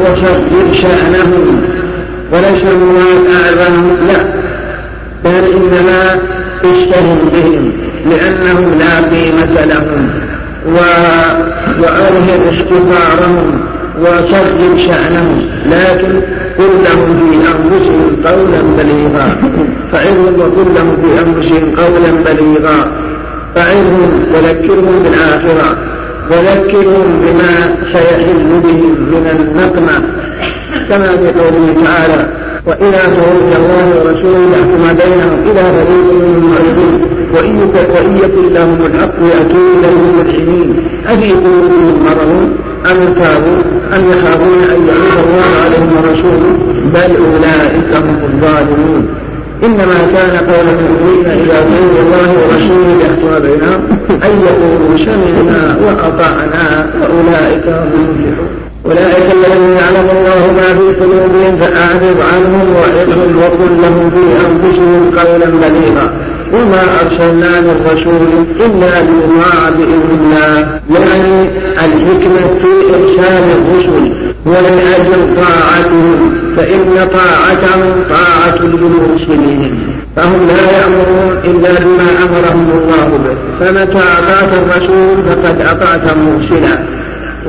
وصدر شأنهم. وليس المراد أعظمهم لا بل إنما اشتهر بهم. لأنهم لا قيمة لهم وأظهر احتقارهم وصدر شأنهم. لكن قل لهم في أنفسهم قولا بليغا. فعظهم وقل لهم في أنفسهم قولا بليغا. فعظهم وذكرهم بالآخرة وذكرهم بما سيحل بهم من النقمة. كما في قوله تعالى وإذا تولى الله ورسوله يحكم بينهم إلى فريق معرضون وإن يكن لهم الحق يأتون إليه مذعنين أفي قلوبهم مرض؟ أم ارتابوا أم يخافون أن يعيد الله عليهم ورسوله؟ بل أولئك هم الظالمون. إنما كان قول المؤمنين إذا دعوا الله ورسوله يحكم بينهم أن يقولوا سمعنا وأطعنا. وأولئك هم المفلحون. أولئك الذين يعلم الله ما في قلوبهم فأعرض عنهم وعظهم وقل لهم في أنفسهم قولا بليغا. وما أرسلنا من رسول إلا ليطاع بإذن الله. يعني الحكمة في إرسال الرسل ولأجل طاعتهم فإن طاعتهم طاعة لمرسلهم فهم لا يأمرون إلا بما أمرهم الله به. فمتى أطعت الرسول فقد أطعت مرسلا.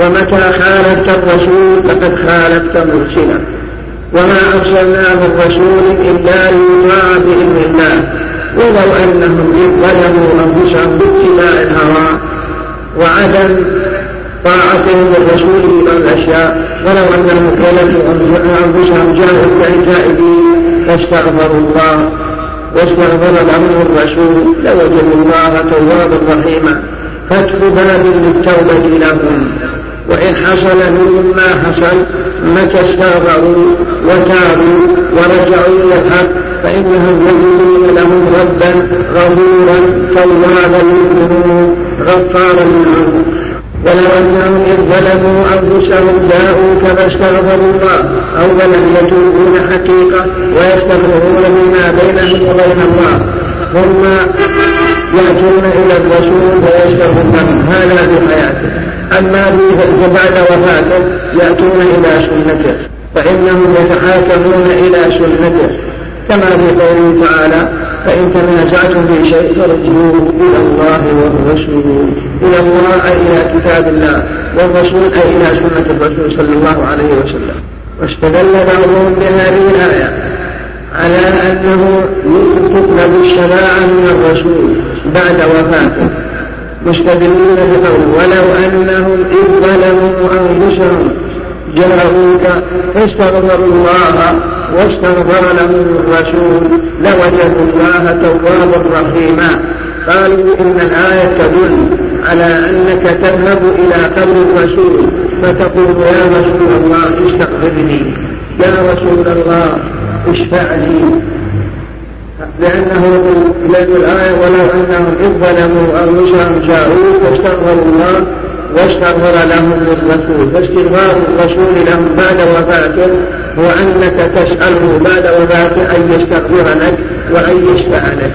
ومتى خالفت الرسول فقد خالفت مرسلا. وما أرسلنا من رسول إلا ليطاع بإذن الله. ولو أنهم ظلموا أنفسهم باتباع الهوى وعدم طاعتهم للرسول في بعض الأشياء. ولو أنهم ظلموا أنفسهم جاءوا تائبين فاستغفروا الله واستغفر لهم الرسول لوجدوا الله توابا رحيما. فتح باب للتوبة لهم. وإن حصل منهم ما حصل متى استغفروا وتابوا ورجعوا إلى الحق فإنهم يجدون لهم ربا غفورا توابا للذنوب غفارا للذنوب ولو أنهم إذ ظلموا أنفسهم جاءوك فاستغفروا الله أولا يتوبون حقيقة ويستغفرون مما بينهم وبين الله. ثم يأتون إلى الرسول فيستغفر لهم هذا في حياته أما بعد وفاته يأتون إلى سنته فإنهم يتحاكمون إلى سنته. كما في قوله تعالى فإن تنازعتم في شيء فردوه إلى الله والرسول إلى الله أي إلى كتاب الله والرسول أي إلى سنة الرسول صلى الله عليه وسلم. واستدل بعضهم بهذه الآية على أنه تطلب الشفاعة من الرسول بعد وفاته. مستدلين بقول ولو أنهم إذ ظلموا أنفسهم جاءوك فاستغفروا الله واستغفر لهم الرسول لوجدوا الله توابا رحيما. قالوا إن الآية تدل على أنك تذهب إلى قبر الرسول فتقول يا رسول الله استغفر لي يا رسول الله اشفع لي. لأنه لأن الآية ولو أنهم إذ ظلموا أنفسهم جاءوك فاستغفروا الله واستغفر لهم للرسول فاستغفار الرسول لهم بعد وفاته هو أنك تسأله بعد وفاته أن يستغفر لك وأن يشفع لك.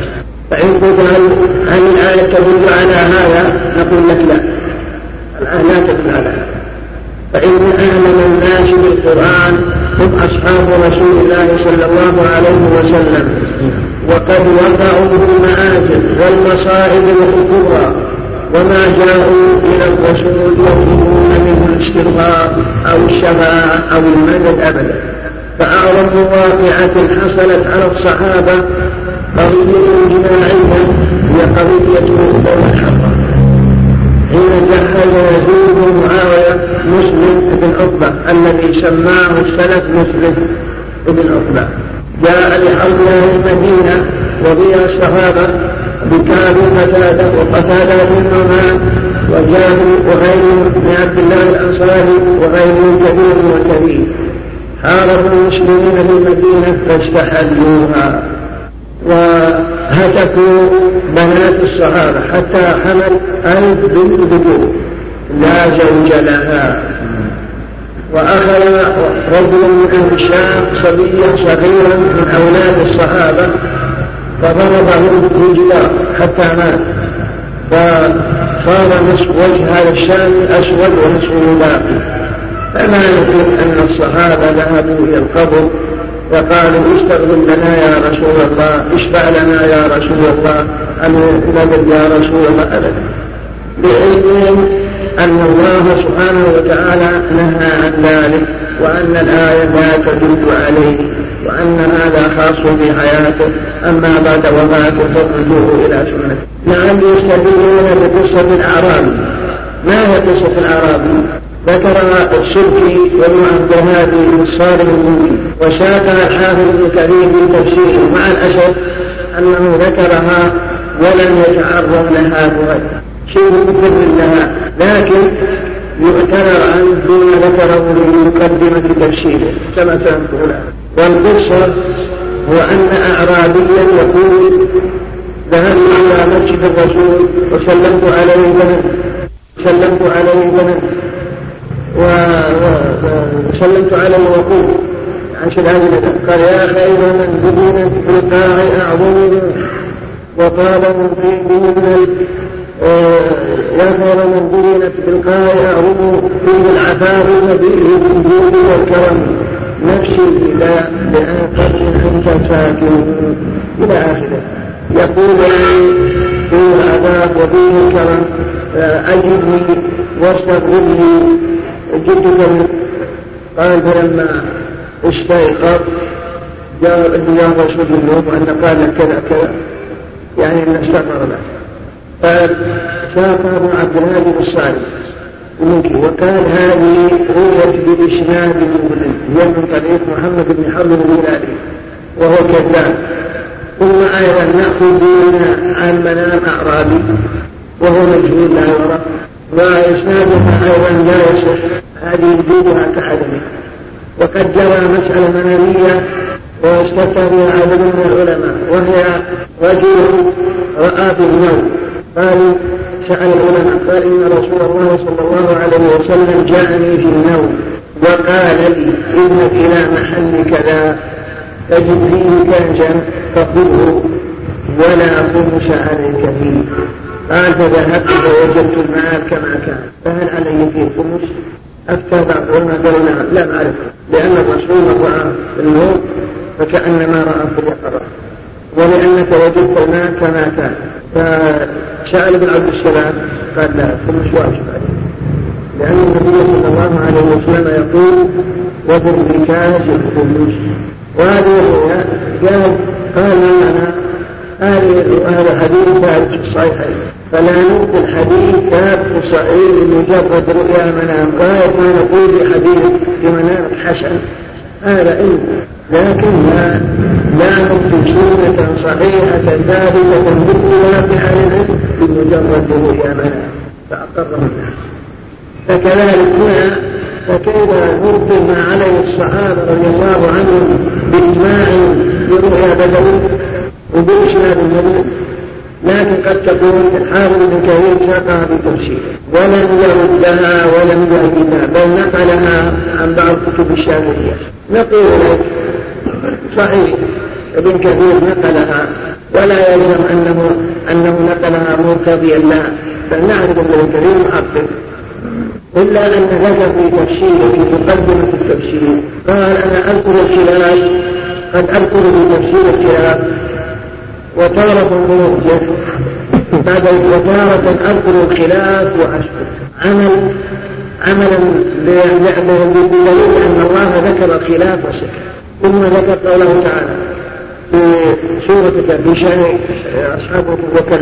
فإن قلت هل, هل الآية تدل على هذا؟ نقول لك لا. الآية لا تدل على هذا. فإن أعلم الناس بالقرآن هم أصحاب رسول الله صلى الله عليه وسلم. وقد وقعوا بالمآجل والمصائب الكبرى. وما جاءوا إلى الرسول يطلبون منه الاستغفار أو الشفاعة أو المدد أبدا. فأعظم واقعة حصلت على الصحابة قضية جماعية هي قضية الحرة حين جهز يزيد بن معاوية مسلم بن عقبة الذي سماه السلف مسلم بن عقبة. جاء لحوله المدينة وبها الصحابة بكعب قتادة وقتادة بن نعمان وجابر وغيره بن عبد الله الأنصاري وغيره كبير وكبير حاربوا المسلمين في المدينة فاستحلوها. وهتكوا بنات الصحابة حتى حمل ألف بنت بكور لا زوج لها. وأخذ رجل من الشام صبيا صغيرا من أولاد الصحابة فضربه بالجدار حتى مات. فصار نصف وجه هذا الشام أسود ونصفه باقي. فما يمكن أن الصحابة ذهبوا إلى القبر وقالوا استغفر لنا يا رسول الله اشفع لنا يا رسول الله أن نبذ يا رسول الله أبدا. بعلمهم أن الله سبحانه وتعالى نهى عن ذلك وأن الآية لا تدل عليه. وأن هذا خاص بحياته. أما بعد وفاته فارجوه إلى سنته نعم يستدلون بقصة الأعرابي ما هي قصة الأعرابي؟ ذكر السلكي وابن عبد الهادي الصالح المنكي وشاكى الحافظ ابن كثير في تفسيره مع الأسف أنه ذكرها ولم يتعرض لها بغير شيء مكرر لها لكن يعتبر عنه فيما ذكره في مقدمة تفسيره. كما سنقول. الآن والقصة هو أن أعرابيا يقول ذهبت إلى مسجد الرسول وسلمت عليه ذهب سلمت عليه ذهب وسلمت عليه وقول عن شهادة قال يا خير من بدون القاع أعظم وقال من يا خير من دينت بالقاء أعظم فيه العفاف وفيه الجود والكرم. نفسي إلى لآخر أنت ساكن إلى آخره. يقول لي فيه العذاب وفيه الكرم أجدني واستغفر لي جدك. قال فلما استيقظ جاء يا رسول الله وأن قال كذا كذا يعني أن استغفر له. فشاف أبو عبد الهادي الصالح. وقال هذه رويت بإسناد مظلم هي من طريق محمد بن حرب الهلالي وهو كذاب. ثم أيضا نأخذ عن منام أعرابي وهو مجهول لا يرى. وإسنادها أيضا لا يصح. هذه وجودها كعدمه. وقد جرى مسألة منامية واستفتى بها عدد من العلماء وهي رجل رأى النوم قالوا سأل العلماء قال إن رسول الله صلى الله عليه وسلم جاءني في النوم وقال لي إنك إلى محل كذا تجد فيه كنزا فخذه ولا خمس عليك فيه قال فذهبت فوجدت المال كما كان. فهل علي فيه خمس؟ أفتى بعض العلماء قالوا نعم أعرف لأن الرسول رأى النوم فكأنما رأى في اليقظة ولأنك وجدت المال كما كان. فسأل ابن عبد السلام قال لا الخمس واجب عليه لأن النبي صلى الله عليه وسلم يقول وفي الركاز الخمس وهذه الرؤيا قال قال لنا هذا حديث ثابت في الصحيحين. فلا ننقل حديث ثابت في الصحيح لمجرد رؤيا منام. غاية ما نقول بحديث في منام حسن. هذا علم لكن لا ننقل سنة صحيحة ثابتة في أهل العلم بمجرد منام فأقره الناس. فكذلك هنا فكيف نرد ما عليه الصحابة رضي الله عنهم بإجماع برؤيا بدوي وبإسناد النبي لكن قد تكون حافظ بن كثير شاقها في تفسيره ولم يردها ولم يهدها بل نقلها عن بعض كتب الشافعية نقول صحيح ابن كثير نقلها ولا يلزم انه انه نقلها مرتضيا لا. بل نعرف ابن كثير محقق إلا أن ذكر في تفسيره في مقدمة التفسير قال أنا أذكر الخلاف قد أذكر في تفسير الخلاف. وتارة موجه بعد وتارة أذكر الخلاف وأسكت عمل عملا بدليل أن الله ذكر الخلاف وسكت ثم ذكر قوله تعالى في سورة في شأن أصحاب بكر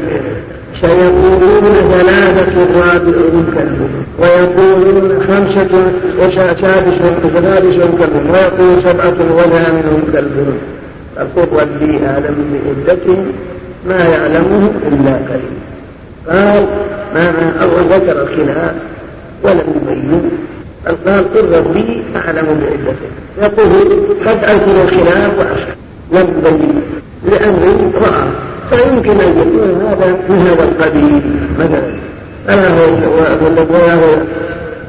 سيقولون ثلاثة رابعهم كلبهم ويقولون خمسة وسادسهم سادسهم كلبهم ويقول سبعة وثامنهم كلبهم فقل ربي أعلم بعدتهم ما يعلمه إلا قليل. قال ما أول ذكر الخلاف ولم يبين. بل قال قل ربي أعلم بعدتهم يقول قد أذكر الخلاف وأشهد لم يبين. لأنه رأى. فيمكن أن يكون هذا من هذا القبيل. مثلا ألا هو هو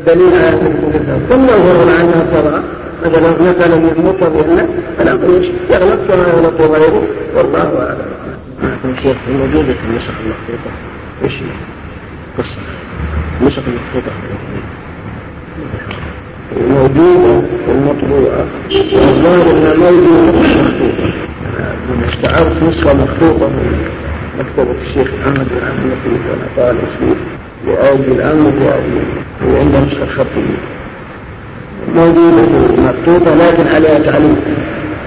دليل على ثم ظهر عنها ترى مثلا نقل من مطر فالأمر يغلط كما يغلط غيره. والله أعلم. شيخ موجودة في النسخ المخطوطة إيش؟ قصة النسخ المخطوطة موجودة المطبوعة والظاهر انها موجودة في المخطوطة استعرت نسخة مخطوطة من مكتبة الشيخ محمد بن عبد اللطيف وأنا طالب فيه لأجل الأمر وأجل وعند نسخة خطية. موجودة مخطوطة لكن عليها تعليق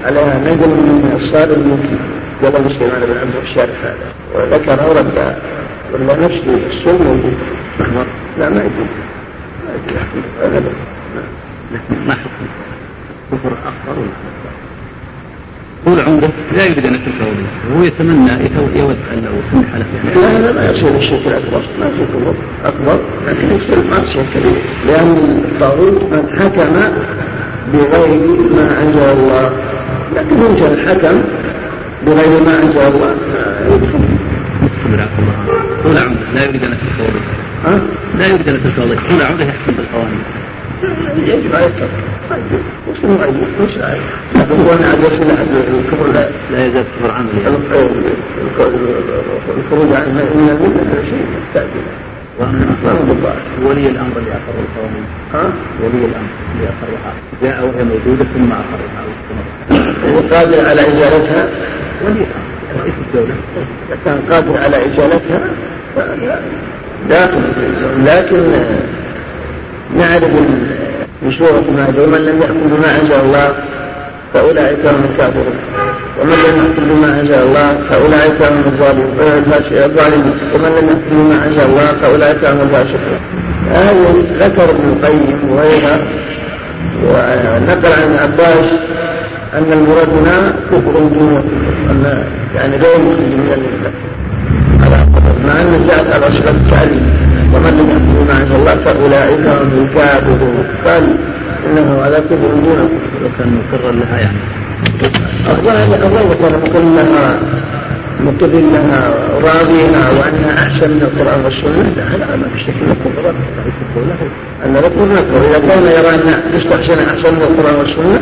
عليها نجم من الصادق الممكن قال مسلم على بن عبد الشارف هذا وذكر ورد ولا نفس السن موجود لا ما يجوز لكن ما حكم كفر اكبر ولا طول عمره لا يريد أن يترك وليه وهو يتمنى يود ان لو سمح له لا هذا ما يصير الشرك الأكبر ما يصير أكبر لكن يصير معصيه كبيره لأن الطاغوت من حكم بغير ما أنزل الله. لكن يمكن الحكم بغير ما أنزل الله يدخل. طول عمره لا يريد أن يترك ها؟ لا يريد أن يترك وليه طول عمره يحكم بالقوانين. يجب عليه الكفر مسلم مش عارف لكن هو الكفر لا لا يزال كفر عملي الخروج عن من المله هذا شيء مستعجل ولي الأمر اللي اقر القوانين ها؟ ولي الأمر اللي اقرها جاء وهي موجودة ثم اقرها هو قادر على ازالتها ولي الأمر. رئيس الدولة. اذا كان قادر على ازالتها داخل لكن نعرف من سورة ومن لم يحكم بما أنزل الله فأولئك هم الكافرون. ومن لم يحكم بما أنزل الله فأولئك هم الظالمون. ومن لم يحكم بما أنزل الله فأولئك هم الفاسقون. هذا ذكر ابن القيم وغيره ونقل عن ابن عباس أن المراد هنا كفر دون أن يعني غير مخرج من الملة على مع أن جاءت على صفة التعليم. ومن لم يحكم بما أنزل الله فأولئك هم الكافرون. قال إنه على كفر دون لو كان مقرا لها يعني. الظاهر الظاهر كان مقر لها مقر لها راضيها وأنها أحسن من القرآن والسنة. لا هذا ما في الكفر. أن نقول نكفر إذا كان يرى أن يستحسن أحسن من القرآن والسنة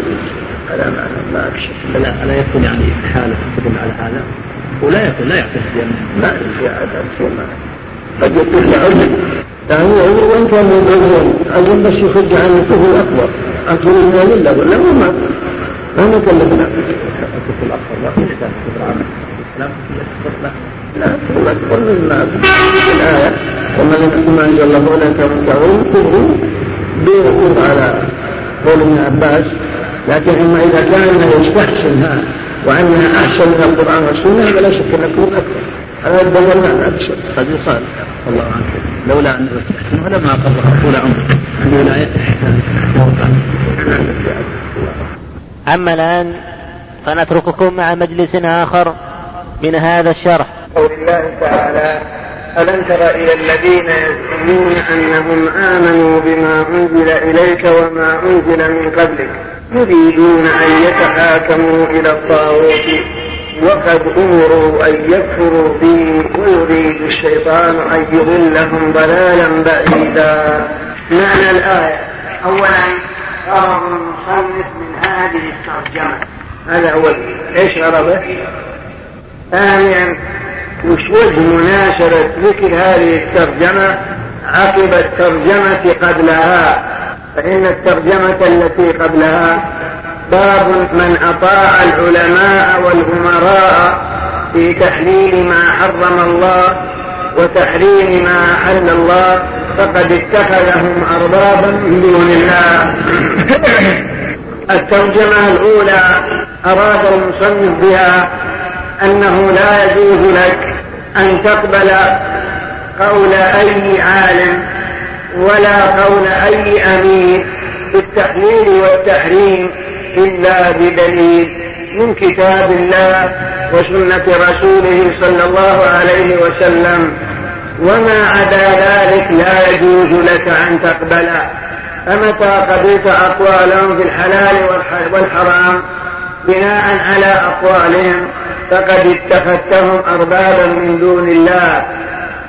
هذا ما ما في شك لا ألا يكون يعني حالة تدل على هذا. ولا يكون لا يعتقد يعني. ما في هذا ما قد يكون عذر وان كان من عذر بس يخرج عن الكفر الأكبر. أكبر من المله ولا ما. ما نكلفنا الكفر الاكبر لا لا الاكبر مما في الآية ومن يحكم ما انزل الله فاولئك هم الكافرون كفر دون الكفر على قول ابن عباس لكن أما إذا كان يستحسنها وأنها أحسن من القرآن والسنة فلا شك ان الكفر أكبر. هذا الدليل ما قد يقال الله عنك لولا أن استحسنه لما قرها طول عمره عند ولايته أما الآن فنترككم مع مجلس آخر من هذا الشرح. قول الله تعالى ألم تر إلى الذين يزعمون أنهم آمنوا بما أنزل إليك وما أنزل من قبلك؟ يريدون أن يتحاكموا إلى الطاغوت. وقد أمروا أن يكفروا به ويريد الشيطان أن يضلهم ضلالا بعيدا. معنى الآية. أولا غرض المصنف من هذه الترجمة. هذا أول إيش غرضه؟ ثانيا وش وجه مناسبة ذكر هذه الترجمة؟ عقب الترجمة قبلها. فإن الترجمة التي قبلها باب من أطاع العلماء والأمراء في تحليل ما حرم الله وتحريم ما أحل الله فقد اتخذهم أربابا من دون الله. [coughs] الترجمة الأولى أراد المصنف بها أنه لا يجوز لك أن تقبل قول أي عالم ولا قول أي أمير في التحليل والتحريم إلا بدليل من كتاب الله وسنة رسوله صلى الله عليه وسلم. وما عدا ذلك لا يجوز لك أن تقبله فمتى قبلت أقوالهم في الحلال والحرام بناء على أقوالهم فقد اتخذتهم أربابا من دون الله.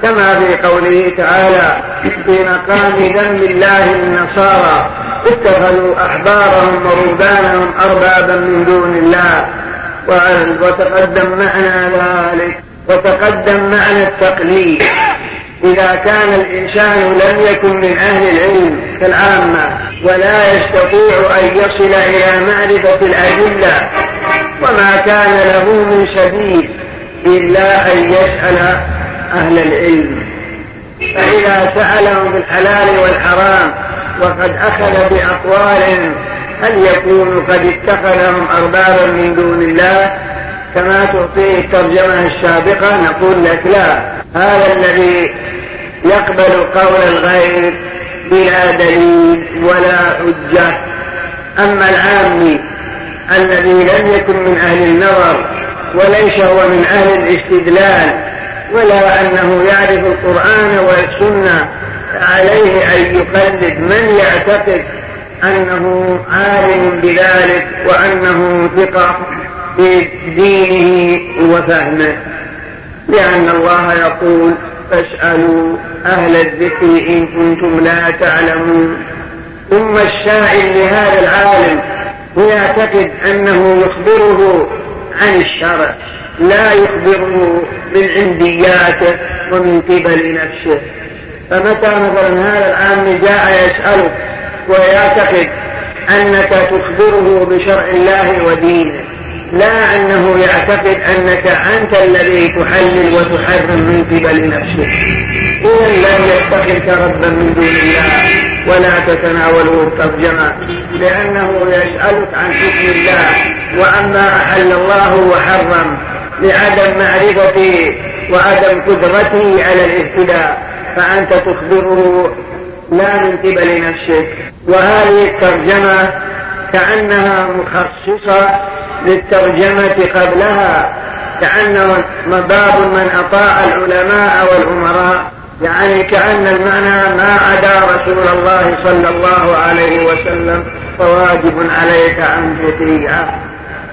كما في قوله تعالى في مقام ذنب الله النصارى اتخذوا أحبارهم ورهبانهم أربابا من دون الله. وتقدم معنى ذلك وتقدم معنى التقليد. إذا كان الإنسان لم يكن من أهل العلم كالعامة ولا يستطيع أن يصل إلى معرفة الأدلة وما كان له من سبيل إلا أن يسأل أهل العلم. فإذا سألهم بالحلال والحرام وقد أخذ بأقوال هل يكون قد اتخذهم أربابا من دون الله كما تعطيه الترجمة السابقة نقول لك لا. هذا الذي يقبل قول الغير بلا دليل ولا حجة. أما العامي الذي لم يكن من أهل النظر وليس هو من أهل الاستدلال ولا أنه يعرف القرآن والسنة عليه أن يقلد من يعتقد أنه عالم بذلك وأنه ثقة في دينه وفهمه. لأن الله يقول فاسألوا أهل الذكر إن كنتم لا تعلمون ثم السائل لهذا العالم ويعتقد أنه يخبره عن الشرع. لا يخبره من عندياته ومن قبل نفسه. فمتى مثلا هذا العام جاء يسألك ويعتقد أنك تخبره بشرع الله ودينه لا أنه يعتقد أنك أنت الذي تحلل وتحرم من قبل نفسه. إذا لم يتخذك ربا من دون الله ولا تتناوله الترجمة لأنه يسألك عن حكم الله وأما أحل الله وحرم لعدم معرفته وعدم قدرته على الاهتداء فأنت تخبره لا من قبل نفسك. وهذه الترجمة كأنها مخصصة للترجمة قبلها كأنه باب من أطاع العلماء والأمراء يعني كأن المعنى ما عدا رسول الله صلى الله عليه وسلم فواجب عليك أن تطيعه.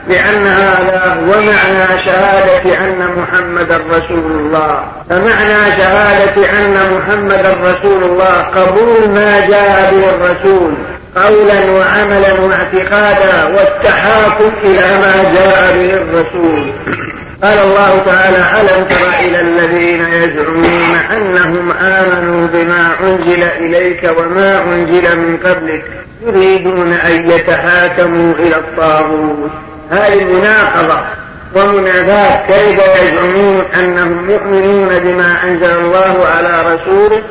لأن هذا هو معنى شهادة أن محمدا رسول الله. فمعنى شهادة أن محمدا رسول الله قبول ما جاء به الرسول. قولا وعملا واعتقادا والتحاكم إلى ما جاء به الرسول. قال الله تعالى ألم تر إلى الذين يزعمون أنهم آمنوا بما أنزل إليك وما أنزل من قبلك؟ يريدون أن يتحاكموا إلى الطاغوت. هذه مناقضة ومنافاة كيف يزعمون أنهم يؤمنون بما أنزل الله على رسوله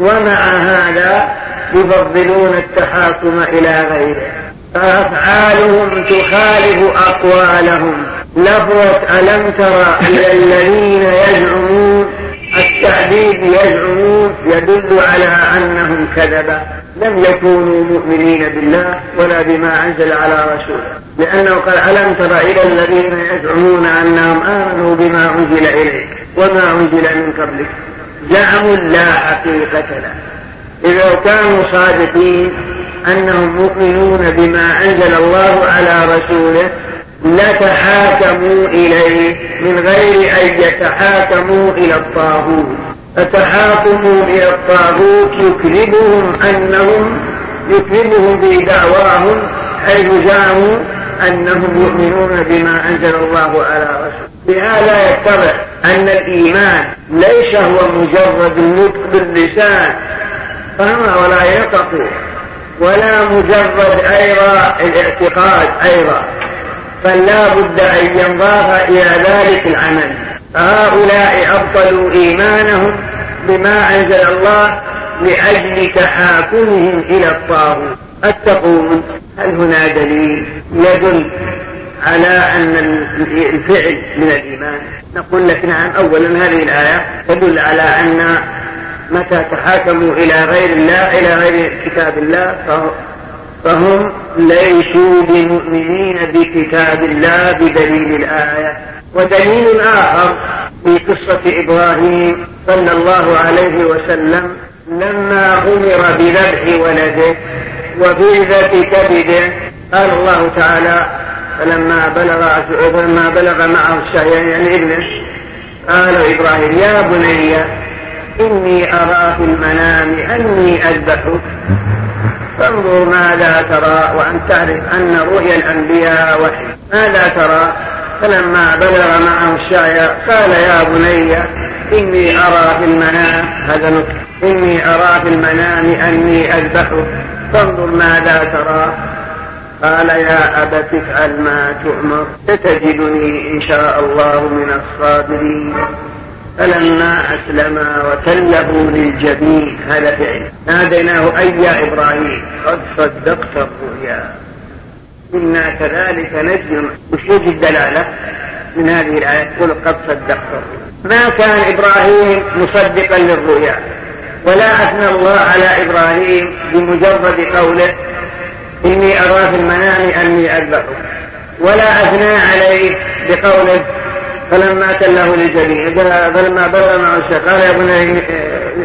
ومع هذا يفضلون التحاكم إلى غيره. فأفعالهم تخالف أقوالهم. لفظة ألم تر إلى الذين يزعمون التعذيب يزعمون يدل على أنهم كذبة لم يكونوا مؤمنين بالله ولا بما أنزل على رسوله. لأنه قال ألم تر إلى الذين يزعمون أنهم آمنوا بما أنزل إليك وما أنزل من قبلك؟ زعموا لا حقيقة له إذا كانوا صادقين أنهم مؤمنون بما أنزل الله على رسوله لتحاكموا إليه من غير أن يتحاكموا إلى الطاغوت. فتحاكموا إلى الطاغوت يكذبهم أنهم يكذبهم في دعواهم حيث زعموا أنهم يؤمنون بما أنزل الله على رسوله. بهذا يتضح أن الإيمان ليس هو مجرد النطق باللسان فما ولا يقف ولا مجرد أيضا الاعتقاد أيضا. بل لا بد أن ينضاف إلى ذلك العمل. فهؤلاء أبطلوا إيمانهم بما أنزل الله لأجل تحاكمهم إلى الطاغوت. التقون هل هنا دليل يدل على أن الفعل من الإيمان؟ نقول لك نعم أولا هذه الآية تدل على أن متى تحاكموا إلى غير الله إلى غير كتاب الله فهم ليسوا بمؤمنين بكتاب الله بدليل الآية. ودليل آخر في قصة إبراهيم صلى الله عليه وسلم لما أمر بذبح ولده وبيذة كبده قال الله تعالى فلما بلغ فلما بلغ معه السعي يعني إبنه. قال إبراهيم يا بني إني أرى في المنام أني أذبحك. فانظر ماذا ترى وأن تعرف أن رؤيا الأنبياء وحي. ماذا ترى؟ فلما بلغ معه السعي قال يا بني إني أرى في المنام هذا نطق. إني أرى في المنام أني أذبحك فانظر ماذا ترى. قال يا أبت افعل ما تؤمر ستجدني إن شاء الله من الصابرين. فلما أسلما وتله للجبين هذا فعل. ناديناه أي يا إبراهيم؟ قد صدقت الرؤيا. إنا كذلك نجزم وش الدلالة من هذه الآية. يقول قد صدقت الرؤيا. ما كان إبراهيم مصدقا للرؤيا. ولا أثنى الله على إبراهيم بمجرد قوله إني أرى في المنام أني أذبحه ولا أثنى عليه بقوله فلما تله للجبين فلما بلغ مع الشيخ قال يا بني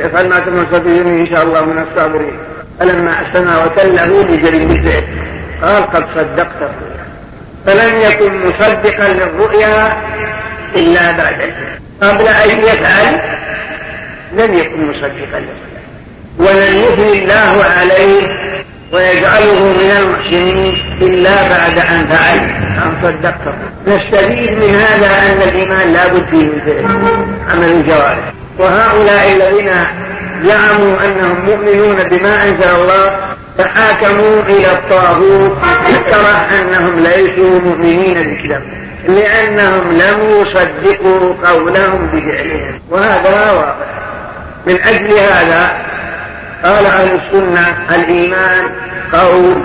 افعل ما تؤمر ستجدني إن شاء الله من الصابرين. فلما اسلم وتله لجبين قال قد صدقت. فلم يكن مصدقا للرؤيا إلا بعد قبل أن يفعل لم يكن مصدقا للرؤيا. ولن يثني الله عليه ويجعله من المحسنين إلا بعد أن فعل. أن صدقته نستفيد من هذا أن الإيمان لا بد فيه من عمل الجوارح. وهؤلاء الذين زعموا أنهم مؤمنون بما أنزل الله تحاكموا إلى الطاغوت ترى أنهم ليسوا مؤمنين بالكتاب لأنهم لم يصدقوا قولهم بفعلهم. وهذا واضح. من أجل هذا قال أهل السنة الإيمان قول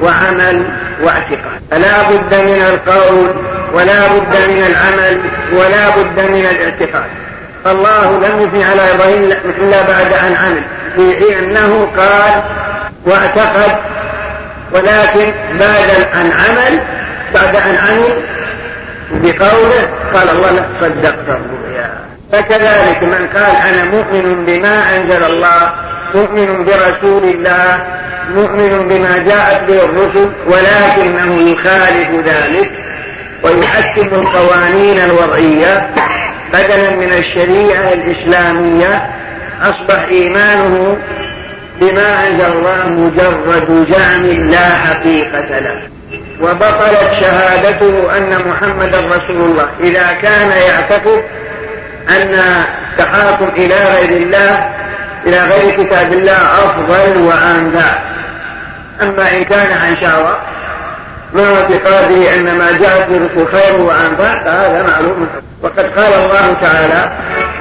وعمل واعتقاد. فلا بد من القول ولا بد من العمل ولا بد من الاعتقاد. الله لم يثني على إبراهيم إلا بعد أن عمل. في أنه قال واعتقد ولكن بعد أن عمل بعد أن عمل بقوله قال الله لك صدقت الرؤيا فكذلك من قال أنا مؤمن بما أنزل الله مؤمن برسول الله مؤمن بما جاءت به الرسل ولكنه يخالف ذلك ويحكم القوانين الوضعية. بدلا من الشريعة الإسلامية أصبح إيمانه بما أنزل الله مجرد زعم لا حقيقة له. وبطلت شهادته أن محمدا رسول الله. إذا كان يعتقد أن التحاكم إلى غير الله إلى غير كتاب الله أفضل وأنفع. أما إن كان عن شهوة مع اعتقاده أن ما جاءت به خير وأنفع فهذا معلوم. وقد قال الله تعالى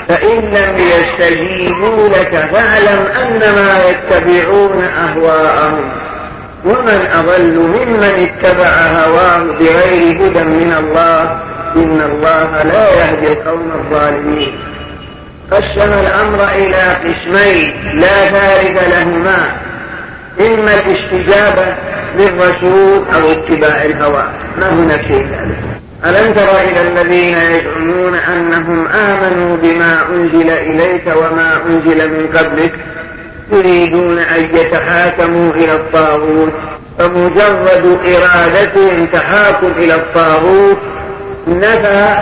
فإن لم يستجيبوا لك فاعلم أنما يتبعون أهواءهم ومن أضل ممن اتبع هواه بغير هدى من الله إن الله لا يهدي القوم الظالمين. قسم الأمر إلى قسمين لا ثالث لهما. إما الاستجابة للرسول أو اتباع الهوى. ما هناك شيء ذلك ألم تر إلى الذين يزعمون أنهم آمنوا بما أنزل إليك وما أنزل من قبلك؟ يريدون أن يتحاكموا إلى الطاغوت. فمجرد إرادتهم تحاكم إلى الطاغوت نفى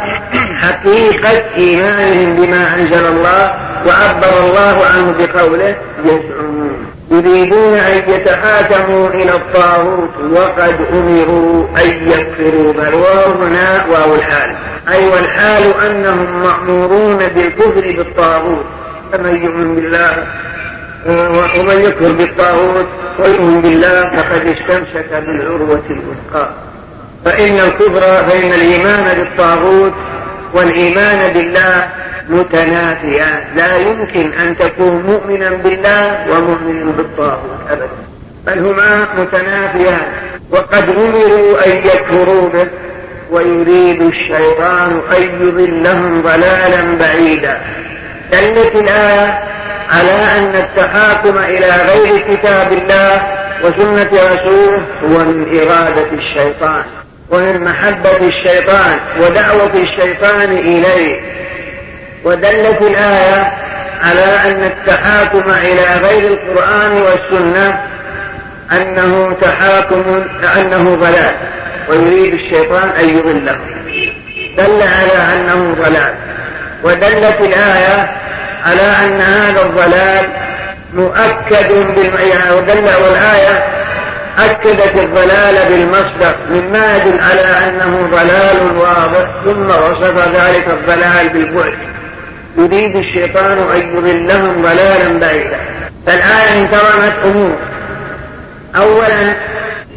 حقيقة إيمانهم بما أنزل الله وعبر الله عنه بقوله يزعمون. يريدون أن يتحاكموا إلى الطاغوت وقد أمروا أن يكفروا. بل هنا واو الحال. أي والحال أنهم مأمورون بالكفر بالطاغوت. فمن يؤمن بالله ومن يكفر بالطاغوت ويؤمن بالله فقد استمسك بالعروة الوثقى. فإن الكفر فإن الإيمان بالطاغوت والإيمان بالله متنافيان لا يمكن أن تكون مؤمنا بالله ومؤمنا بالطاغوت أبدا. بل هما متنافيان وقد أمروا أن يكفروا به ويريد الشيطان أن يضلهم ضلالا بعيدا. دلت الآية على أن التحاكم إلى غير كتاب الله وسنة رسوله هو من إرادة الشيطان. ومن محبة الشيطان ودعوة الشيطان إليه. ودلت الآية على أن التحاكم إلى غير القرآن والسنة أنه تحاكم أنه ضلال ويريد الشيطان أن يضله. دل على أنه ضلال. ودلت الآية على أن هذا الضلال مؤكد بالمعنى ودل والآية أكدت الضلال بالمصدر مما يدل على أنه ضلال واضح ثم وصف ذلك الضلال بالبعد. يريد الشيطان أن يضلهم ضلالا بعيدا. فالآية انتظمت أمور. أولا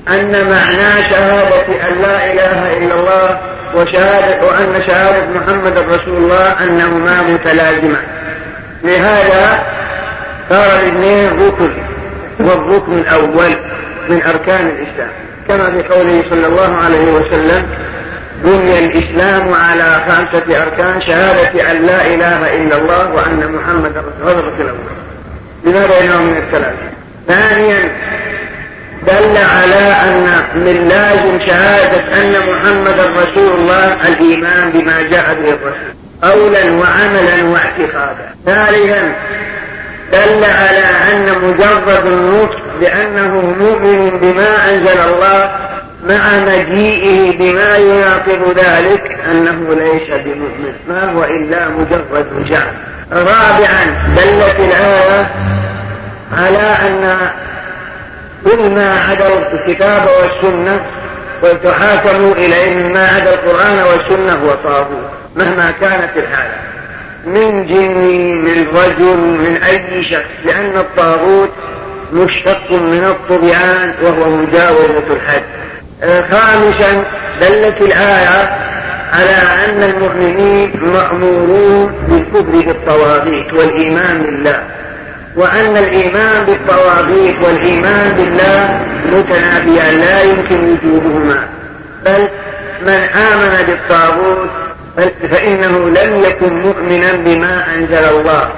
أن معنى شهادة أن لا إله إلا الله وشهادة وأن شهادة محمد رسول الله أنهما متلازمان لهذا صار الاثنين ركن والركن الأول. من أركان الإسلام. كما في قوله صلى الله عليه وسلم بني الإسلام على خمسة أركان شهادة أن لا إله إلا الله وأن محمدا رسول الله. الأول لما بينهم من الثلاثة ثانيا دل على أن من لازم شهادة أن محمدا رسول الله الإيمان بما جاء به الرسول قولا وعملا واعتقادا. ثالثا دل على أن مجرد النطق بأنه مؤمن بما أنزل الله مع مجيئه بما يناقض ذلك أنه ليس بمؤمن. ما هو إلا مجرد جعل. رابعا دلت الآية على أن كل ما عدا الكتاب والسنة وتحاكموا إليه مما عدا القرآن والسنة هو طاغوت مهما كانت الحالة. من جن من رجل من أي شخص لأن الطاغوت مشتق من الطبيعان وهو مجاوزة الحد. خامسا دلت الآية على أن المؤمنين مأمورون بالكفر بالطواغيت والإيمان بالله وأن الإيمان بالطواغيت والإيمان بالله متنافيان لا يمكن وجودهما بل من آمن بالطاغوت فإنه لم يكن مؤمنا بما أنزل الله.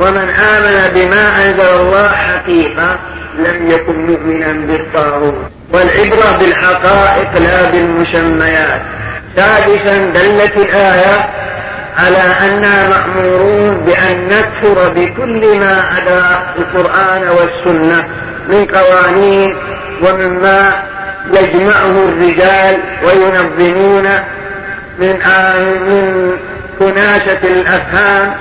ومن آمن بما أنزل الله حقيقة لم يكن مؤمنا بالطاغوت. والعبرة بالحقائق لا بالمسميات سادسا دلت الآية على أننا مأمورون بأن نكفر بكل ما عدا القرآن والسنة من قوانين ومما يجمعه الرجال وينظمون من من كناسة الأفهام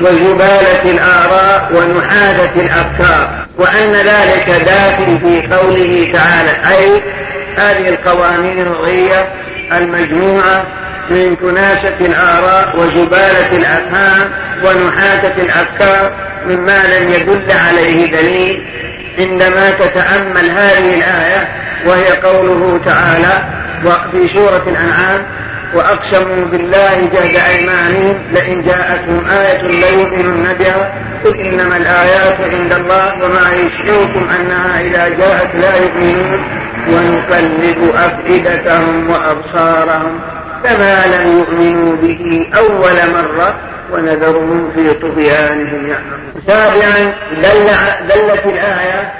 وزبالة الآراء ونحادة الأفكار. وأن ذلك داخل في قوله تعالى أي هذه القوانين الوضعية المجموعة من كناسة الآراء وزبالة الأفهام ونحاتة الأفكار مما لم يدل عليه دليل. عندما تتأمل هذه الآية وهي قوله تعالى وفي سورة الأنعام وأقسموا بالله جهد أيمانهم لئن جاءتهم آية ليؤمنن بها قل إنما الآيات عند الله وما يشعركم أنها إذا جاءت لا يؤمنون ونقلب أفئدتهم وأبصارهم كما لم يؤمنوا به أول مرة ونذرهم في طغيانهم يعمهون. سابعا دل دلت الآية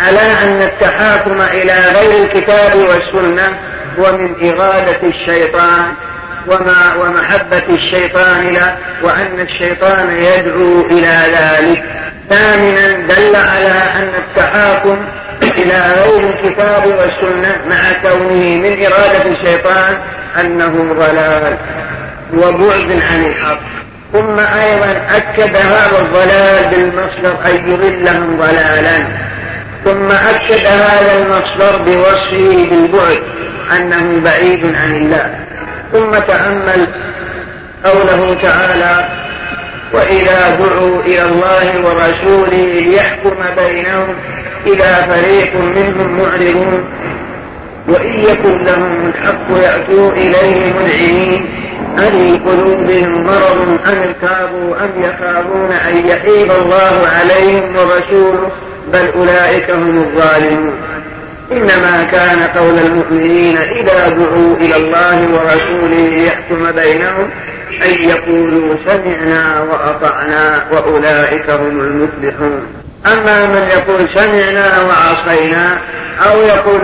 على أن التحاكم إلى غير الكتاب والسنة هو من إغاثة الشيطان وما ومحبة الشيطان له وأن الشيطان يدعو إلى ذلك. ثامنا دل على أن التحاكم إلى غير الكتاب والسنة مع كونه من إرادة الشيطان أنه ضلال وبعد عن الحق. ثم أيضا أكد هذا الضلال بالمصدر أن يضلهم ضلالا. ثم أكد هذا المصدر بوصفه بالبعد أنه بعيد عن الله. ثم تأمل قوله تعالى وإذا دعوا إلى الله ورسوله ليحكم بينهم إذا فريق منهم معرضون وإن يكن لهم الحق يأتوا إليه منعمين أفي قلوبهم مرض أم ارتابوا أم يخافون أن يحيب الله عليهم ورسوله؟ بل أولئك هم الظالمون. إنما كان قول المؤمنين إذا دعوا إلى الله ورسوله ليحكم بينهم أن يقولوا سمعنا وأطعنا وأولئك هم المفلحون. أما من يقول سمعنا وعصينا أو يقول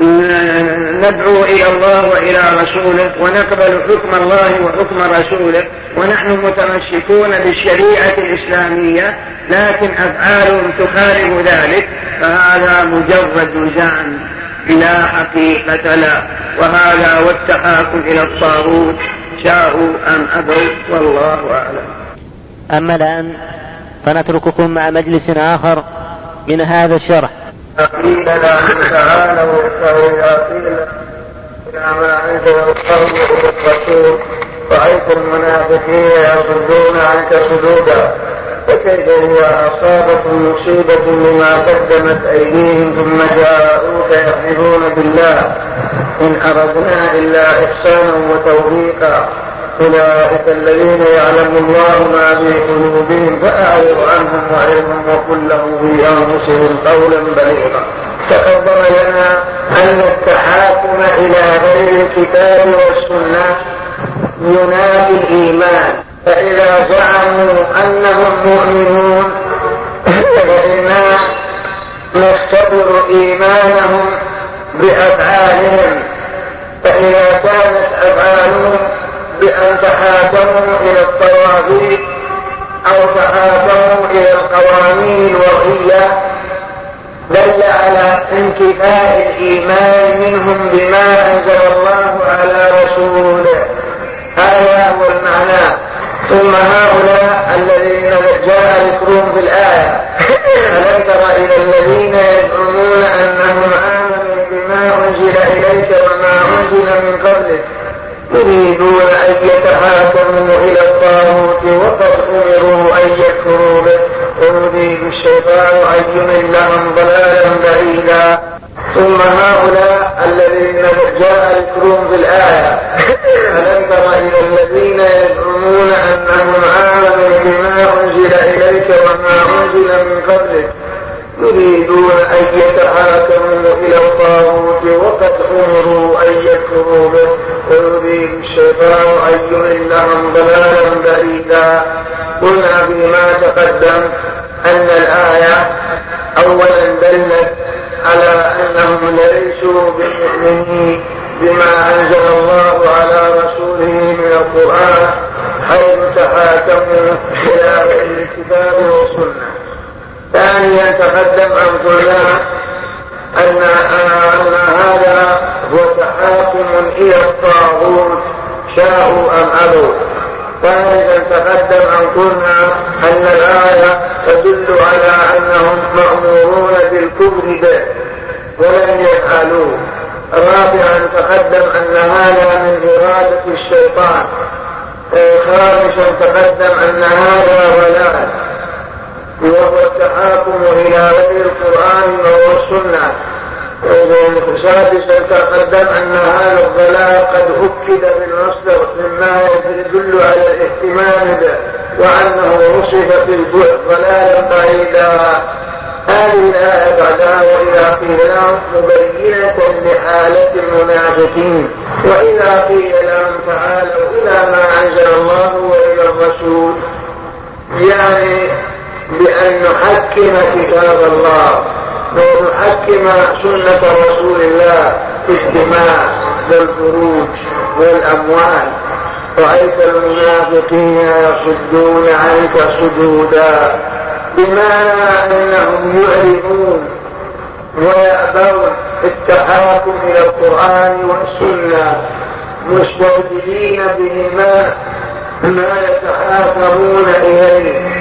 ندعو إلى الله وإلى رسوله ونقبل حكم الله وحكم رسوله ونحن متمسكون بالشريعة الإسلامية لكن أفعالهم تخالف ذلك فهذا مجرد زعم لا حقيقة له وهذا والتحاكم إلى الطاغوت شاءوا أم أبوا والله أعلم. أما الآن فنترككم مع مجلس آخر من هذا الشرح. قيل له تعالوا فإذا قيل إلى ما أنزل القول الرسول رأيت المنافقين يصدون عنك صدودا فكيف إذا أصابتهم مصيبة بما قدمت أيديهم ثم جاءوك يحلفون بالله. إن أردنا إلا إحسانا وتوفيقا. أولئك الذين يعلم الله ما في قلوبهم فأعرض عنهم وعنهم وقل لهم في أنفسهم قولا بليغا. فقد لنا أن التحاكم إلى غير الكتاب والسنة؟ ينافي الإيمان. فإذا زعموا أنهم مؤمنون فإنا نختبر إيمانهم بأفعالهم فإذا كانت أفعالهم تحاكموا إلى الطواغيت أو تحاكموا إلى القوانين الوضعية دل على انتفاء الإيمان منهم بما أنزل الله على رسوله. هذا هو المعنى. ثم هؤلاء الذين جاء ذكرهم في الآية. ألم تر إلى الذين يزعمون أنهم آمنوا بما أنزل إليك وما أنزل من قبلك؟ يريدون أن يتحاكموا إلى الطاغوت وقد أمروا أن يكفروا به. ويريد الشيطان أن يملهم ضلالا بعيدا. ثم هؤلاء الذين جاء ذكرهم في الآية ألم تر إلى الذين يزعمون أنهم آمنوا بما أنزل إليك وما أنزل من قبلك؟ يريدون أن يتحاكموا إلى الطاغوت وقد أمروا أن يكفروا به. ويريد الشيطان أن يضلهم ضلالا بعيدا. قلنا فيما تقدم أن الآية أولا دلت على أنهم ليسوا بمؤمنين بما أنزل الله على رسوله من القرآن حيث تحاكموا إلى غير الكتاب والسنة. ثانيا تقدم أن قلنا أن هذا هو تحاكم إلى الطاغوت شاءوا أم أبوا؟ ثالثا تقدم أن قلنا أن الآية تدل على أنهم مأمورون بالكفر به ولم يفعلوه. رابعا تقدم أن هذا من إرادة الشيطان. خامسا تقدم أن هذا ضلال وهو التحاكم إلى غير القرآن وهو السنة. سادسا تقدم أن هذا الضلال قد أكد بالمصدر مما يدل على الاهتمام به وأنه وصف في البعد ضلالا بعيدا. هذه الآية بعدها وإذا قيل لهم مبينة لحالة المنافقين. وإذا قيل لهم تعالوا إلى ما أنزل الله وإلى الرسول. يعني بأن نحكم كتاب الله ونحكم سنة رسول الله في الدماء والفروج والأموال. رأيت المنافقين يصدون عنك صدودا بمعنى أنهم يعرضون ويأبون التحاكم إلى القرآن والسنة مستبدلين بهما ما يتحاكمون إليه.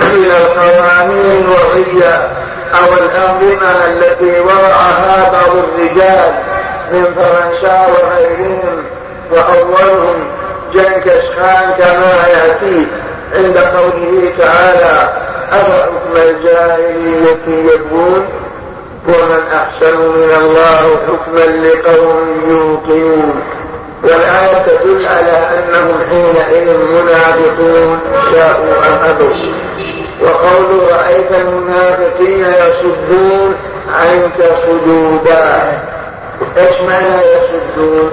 من القوانين الوضعية أو الأنظمة التي وضعها بعض الرجال من فرنسا وغيرهم وأولهم جنكس خان كما يأتي عند قوله تعالى أفحكم الجاهلية يبغون؟ ومن أحسن من الله حكما لقوم يوقنون. والآية تدل على أنهم حينئذ منافقون شاءوا أم أبوا. وقول رأيت المنافقين يصدون عنك صدودا. إيش معنى يصدون؟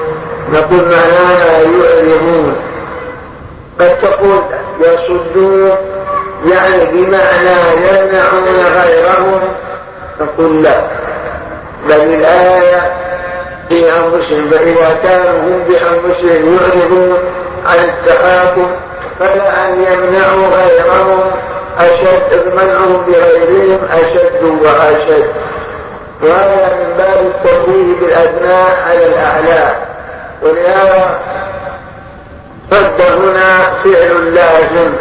نقول معناها يعرضون قد تقول يصدون يعني بمعنى يمنعون غيرهم؟ نقول لا. بل الآية في أنفسهم فإذا كانوا هم بأنفسهم يعرضون عن التحاكم فلا أن يمنعوا غيرهم. أشد منعهم بغيرهم أشد وأشد. وهذا من باب التنبيه بالأدنى على الأعلى. ولهذا صد هنا فعل لازم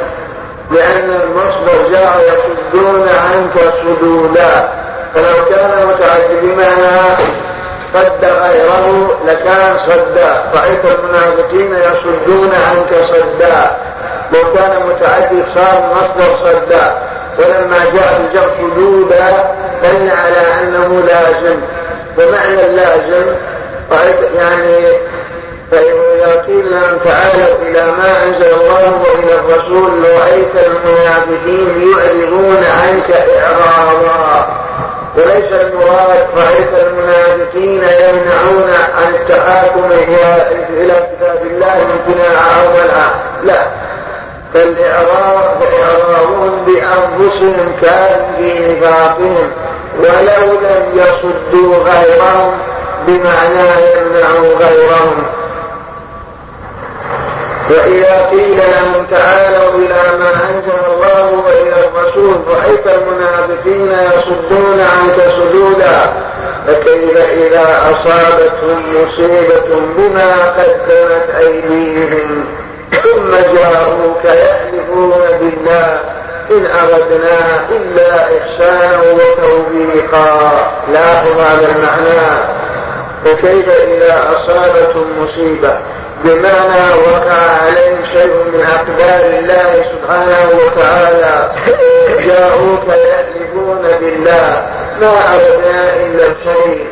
لأن المصدر جاء يصدون عنك صدودا. فلو كان متعدد بمعنى صد غيره لكان صدا. رأيت المنافقين يصدون عنك صدا. لو كان متعدد صار مصدر صدا. ولما جاء الجر حدودا دل على أنه لازم. ومعنى اللازم يعني فإذا قيل لهم تعالوا إلى ما أنزل الله وإلى الرسول رأيت المنافقين يعرضون عنك إعراضا. وليس المراد رأيت المنافقين يمنعون عن التحاكم إلى كتاب الله امتناعا أو منعا لا. فالإعراض إعراضهم بأنفسهم كان في نفاقهم ولو لم يصدوا غيرهم بمعنى يمنعوا غيرهم. وإذا قيل لهم تعالوا إلى ما أنزل الله وإلى الرسول. رأيت المنافقين يصدون عنك صدودا. فكيف إذا أصابتهم مصيبة بما قدمت أيديهم؟ ثم جاءوك يحلفون بالله. إن أردنا إلا إحسانا وتوفيقا. لاحظ هذا المعنى. فكيف إذا أصابتهم مصيبة؟ بمعنى وقع عليهم شيء من أقدار الله سبحانه وتعالى. جاءوك يحلفون بالله. ما أردنا إلا الخير.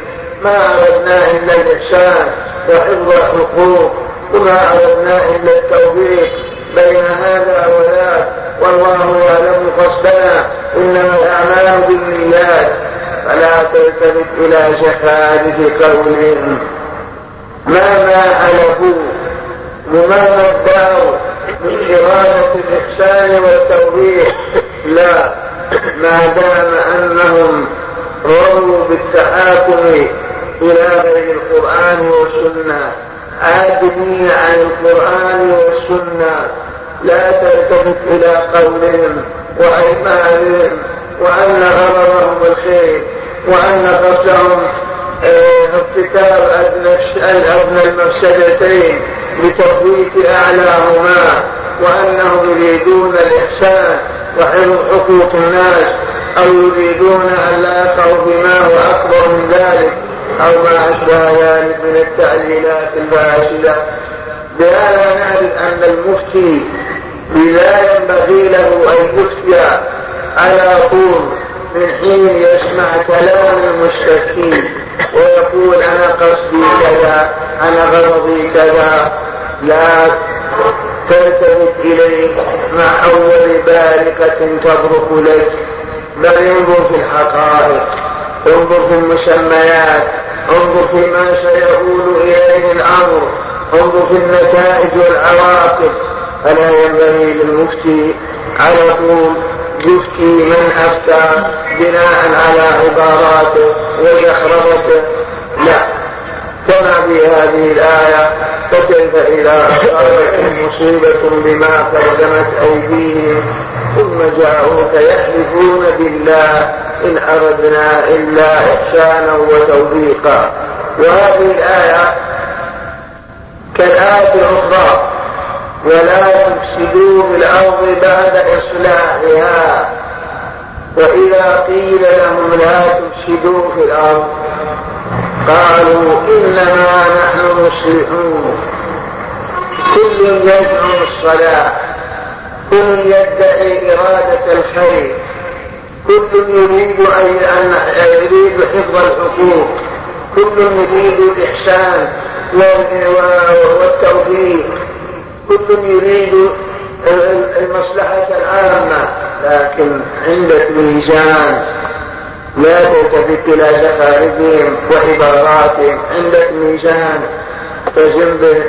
ما أردنا إلا الإحسان. وحفظ الحقوق. وما أردنا إلا التوفيق. بين هذا وذاك. والله يعلم قصدنا إنما الأعمال بالنيات. فلا تلتفت إلى شهادة قولهم ما ما ألفوا وما ادعوا من إرادة الإحسان والتوبيخ لا. ما دام أنهم رضوا بالتحاكم إلى غير القرآن والسنة عادمين عن القرآن والسنة لا تلتفت إلى قولهم وأيمانهم وأن غرضهم الخير وأن قصدهم ارتكاب أدنى المفسدتين لتفويت أعلاهما وأنهم يريدون الإحسان وحفظ حقوق الناس أو يريدون أن لا يقعوا بما هو أكبر من ذلك أو ما أشبه ذلك من التعليلات الفاسدة بهذا نعرف أن المفتي لا ينبغي له أن يفتي على طول من حين يسمع كلام المستفتين ويقول أنا قصدي كذا أنا غرضي كذا. لا تلتفت إليه مع أول بارقة تبرق لك. بل انظر في الحقائق انظر في المسميات انظر في ما سيؤول إليه الأمر انظر في النتائج والعواقب. فلا ينبغي للمفتي على طول يفتي من أفتى بناء على عباراته وزخرفته لا. كما في هذه الآية فكيف إذا أصابتهم مصيبة بما قدمت أيديهم؟ ثم جاءوك يحلفون بالله إن أردنا إلا إحسانا وتوفيقا. وهذه الآية كالآية الأخرى ولا تفسدوا في الأرض بعد إصلاحها. وإذا قيل لهم لا تفسدوا في الأرض قالوا إنما نحن مصلحون. كل يدعو الصلاة كل يدعي إرادة الخير كل يريد أن يريد حفظ الحقوق كل يريد الإحسان والتوفيق. كل يريد المصلحة العامة لكن عندك ميزان لا تلتفت إلى زخارفهم وعباراتهم عندك ميزان تزن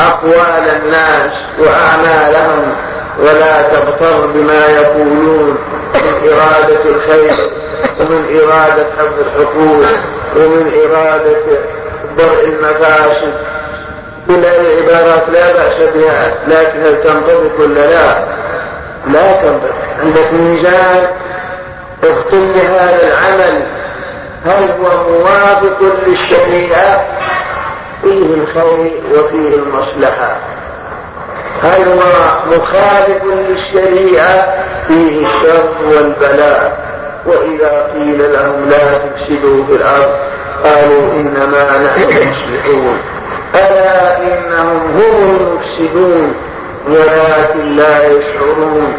أقوال الناس وأعمالهم ولا تغتر بما يقولون من إرادة الخير ومن إرادة حفظ الحقوق ومن إرادة درء المفاسد. كل هذه العبارات لا بأس بها لكن هل تنطبق ولا لا؟ لا تنطبق. عندك ميزان اختم بهذا العمل. هل هو موافق للشريعة فيه الخير وفيه المصلحة. هل هو مخالف للشريعة؟ فيه الشر والبلاء. وإذا قيل لهم لا تفسدوا في الأرض قالوا إنما نحن مصلحون. ألا إنهم هم المفسدون ولكن لا يشعرون.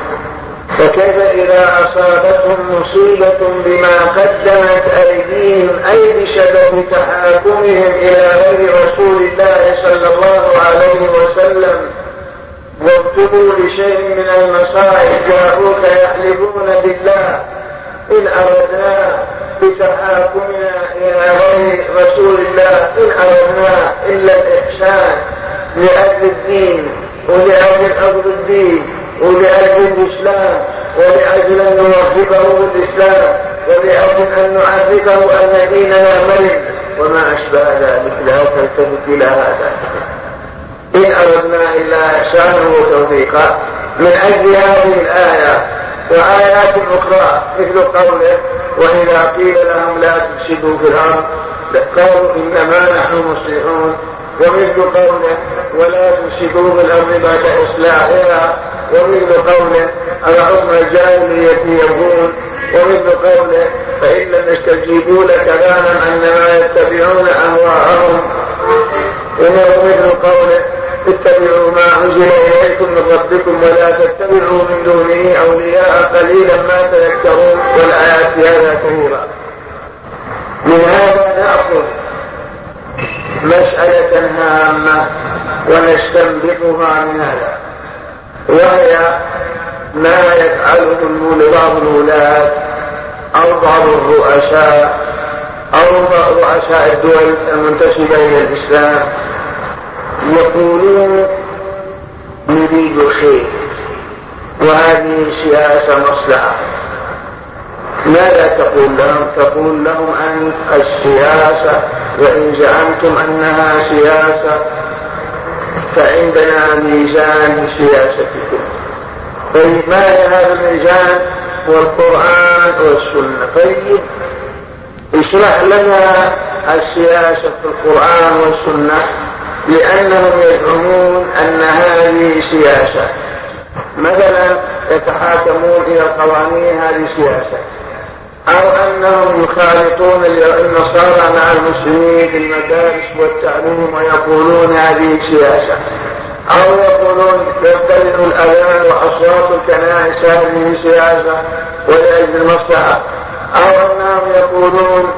فكيف إذا أصابتهم مصيبة بما قدمت أيديهم أي بسبب تحاكمهم إلى غير رسول الله صلى الله عليه وسلم؟ وابتلوا لشيء من المصائب جاءوك يحلفون بالله إن أردنا بتحاكمنا إلى غير رسول الله إن أردنا إلا الإحسان لأجل الدين ولأجل أرض الدين ولأجل الإسلام ولأجل أن نوظفه بالإسلام ولأجل أن نعرفه أن ديننا مرن. وما أشبه ذلك لا تلتفت إلى هذا. إن أردنا إلا إحسانا وتوفيقا من أجل هذه الآية وآيات أخرى مثل قوله وإذا قيل لهم لا تفسدوا في الأرض قالوا إنما نحن مصلحون. ومثل قوله ولا تفسدوا في الأرض بعد إصلاحها. ومثل قوله أفحكم الجاهلية يبغون. ومثل قوله فإن لم يستجيبوا لك فاعلم أنما يتبعون أهواءهم. ومثل قوله اتبعوا ما أنزل إليكم من ربكم ولا تتبعوا من دونه أولياء قليلا ما تذكرون والآيات في هذا كثيرة. من هذا نأخذ مسألة هامة ونستنبطها من هذا وهي ما يفعله بعض الولاة أو بعض الرؤساء أو رؤساء الدول المنتسبة إلى الإسلام يقولون نريد الخير وهذه سياسة مصلحة ماذا تقول لهم؟ تقول لهم أن السياسة وإن زعمتم أنها سياسة فعندنا ميزان سياستكم طيب ما هي هذا الميزان؟ هو القرآن والسنة طيب اشرح لنا السياسة في القرآن والسنة لأنهم يزعمون أن هذه سياسة. مثلا يتحاكمون إلى القوانين هذه سياسة. أو أنهم يخالطون النصارى مع المسلمين في المدارس والتعليم ويقولون هذه سياسة. أو يقولون يبتدئ الأذان وأصوات الكنائس هذه سياسة ولأجل المصلحة. أو أنهم يقولون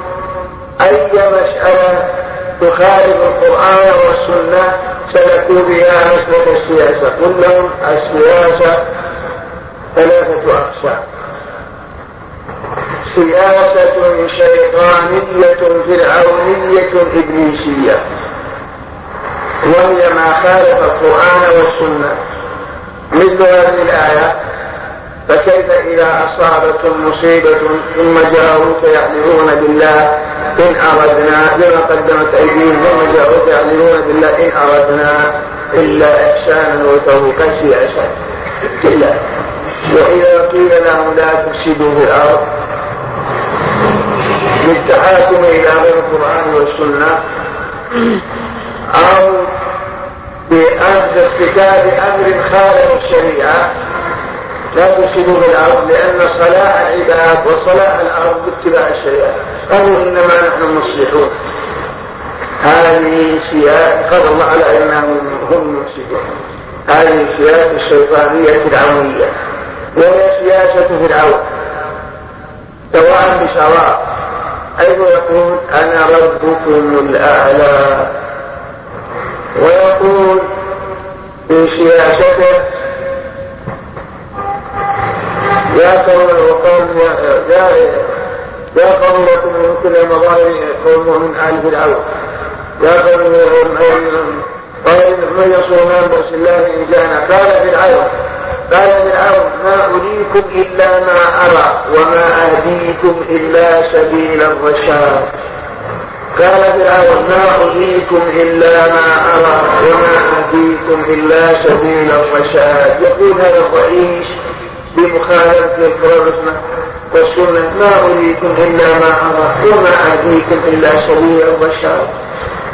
أي مسألة تخالف القرآن والسنة سلكوا بها مسلك السياسة قل لهم السياسة ثلاثة أقسام. سياسة شيطانية فرعونية إبليسية. وهي ما خالف القرآن والسنة. مثل هذه الآية فكيف إذا أصابتهم مصيبة ثم جاءوك يحلفون بالله إن أردنا لما قدمت أيديهم ثم جاءوك يحلفون بالله إن أردنا إلا إحسانا وتوفيقا سياسة إلا وإذا قيل لهم لا تفسدوا في الأرض بالتحاكم إلى غير القرآن والسنة أو بأخذ ارتكاب أمر خالف الشريعة لا تفسدوا في الأرض لأن صلاح العباد وصلاح الأرض باتباع الشريعة. قالوا إنما نحن مصلحون. هذه سياسة قال الله على أنهم هم المفسدون هذه السياسة الشيطانية الفرعونية وهي سياسة فرعون. سواء بسواء. حيث يقول أنا ربكم الأعلى. ويقول في سياسته يا قوم وقوم يا قوم لكم من كل مظاهر قوم من آل فرعون. يا قوم قال من يصوم من بأس الله إن جاءنا قال فرعون. قال فرعون ما أريكم إلا ما أرى وما أهديكم إلا سبيل الرشاد. قال فرعون ما أريكم إلا ما أرى وما أهديكم إلا سبيل الرشاد. يقول هذا الرئيس بمخالفة القرآن والسنة ما أريكم إلا ما أرى وما أهديكم إلا سبيل الرشاد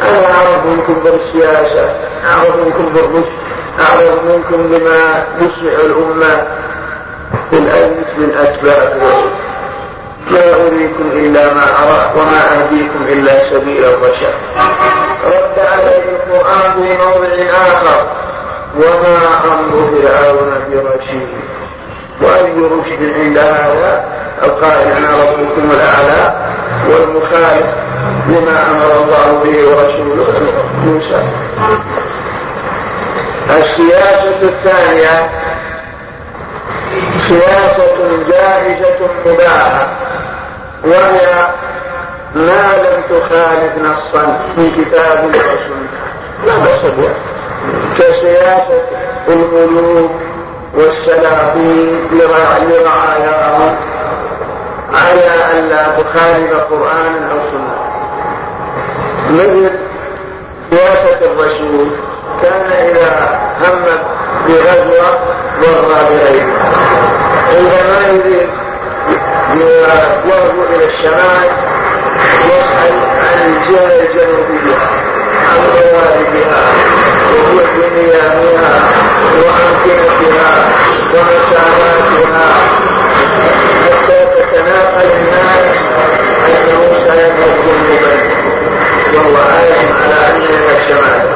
أنا أعرف منكم بالسياسة أعرف منكم بالرشد أعرف منكم بما يسمع الأمة. بالأنس من أسباب لا أريكم إلا ما أرى وما أهديكم إلا سبيل الرشاد رد عليه القرآن في موضع آخر. وما أمر فرعون برشيد؟ وأي رشد عند هذا القائل أنا ربكم الأعلى والمخالف لما أمر الله به ورسوله موسى السياسة الثانية سياسة جائزة مباحة وهي ما لم تخالف نصا في كتاب وسنة لا بأس بها كسياسة الملوك والسلاطين لرعاياهم. على أن لا تخالف قرآنا أو سنة. مثل سياسة الرسول كان إذا هم بغزوة مر بغيره. عندما يريد يوجه إلى الشمال يسأل عن الجهة الجنوبية عن غوالبها وميامها وأمكنتها ومساماتها حتى تتناقل الناس أنه سيذهب جنوبا وهو عالم على أنها الشمال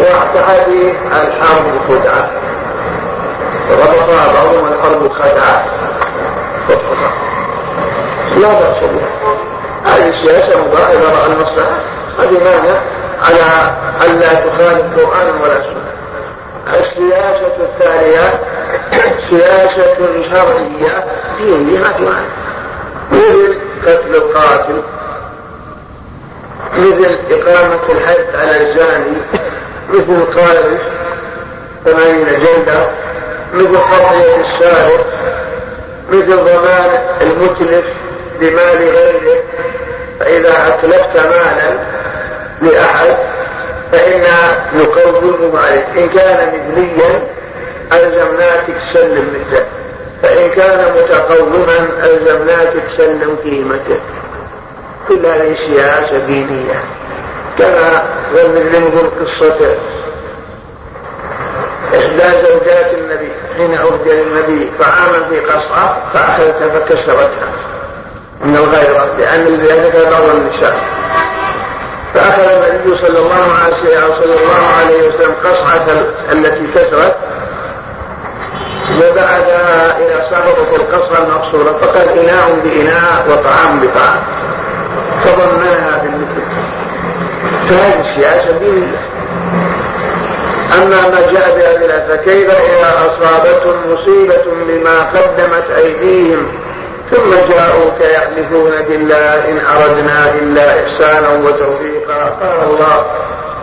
واعتقد الحرب خدعة ربطها بعضهم الحرب خدعة لا بأس هذه السياسة مباحة إذا رأى المصلحة هذه مانع على أن لا تخالف قرآن ولا سنة السياسة الثانية سياسة شرعية في معنى مثل قتل القاتل مثل إقامة الحد على الزاني مثل قارش ثمانين جلدة مثل قضية السارق مثل ضمان المتلف بمال غيره. فإذا أتلفت مالا لأحد فإنا نقومه عليك إن كان مثليا ألزمناك تسلم مثله. فإن كان متقوما ألزمناك تسلم قيمته. كل هذه سياسة دينية كما ننظر قصة إحدى زوجات النبي حين أهدي للنبي طعاما في قصعة فأخذتها فكسرتها. من الغيرة لأن ذلك بعض النساء. فأخذ النبي صلى الله عليه وسلم قصعة التي كسرت وبعدها إلى سقطت القصعة المقصورة فقال إناء بإناء وطعام بطعام. فضمناها بالمثل. فهذه السياسة دينية أما ما جاء بها فكيف إذا أصابتهم مصيبة بما قدمت أيديهم. ثم جاءوك يحلفون بالله إن أردنا إلا إحسانا وتوفيقا. قال الله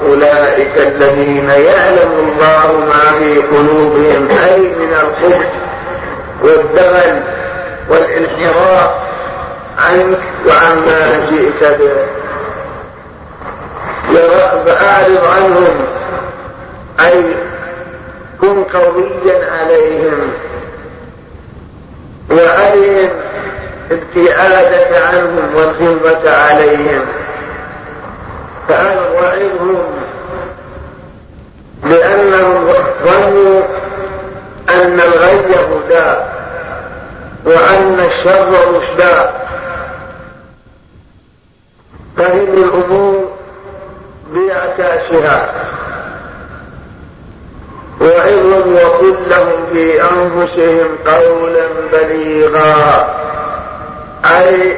أولئك الذين يعلم الله ما في قلوبهم أي من الخبث والدغل والانحراف عنك وعما جئت به. فأعرض عنهم أي كن قويا عليهم. وأرهم ابتعادك عنهم والغلبة عليهم. فأنا وعظهم لأنهم ظنوا أن الغي هدى وأن الشر رشدا فهم الأمور بأساسها. وعظهم وقل لهم في أنفسهم قولا بليغا. أي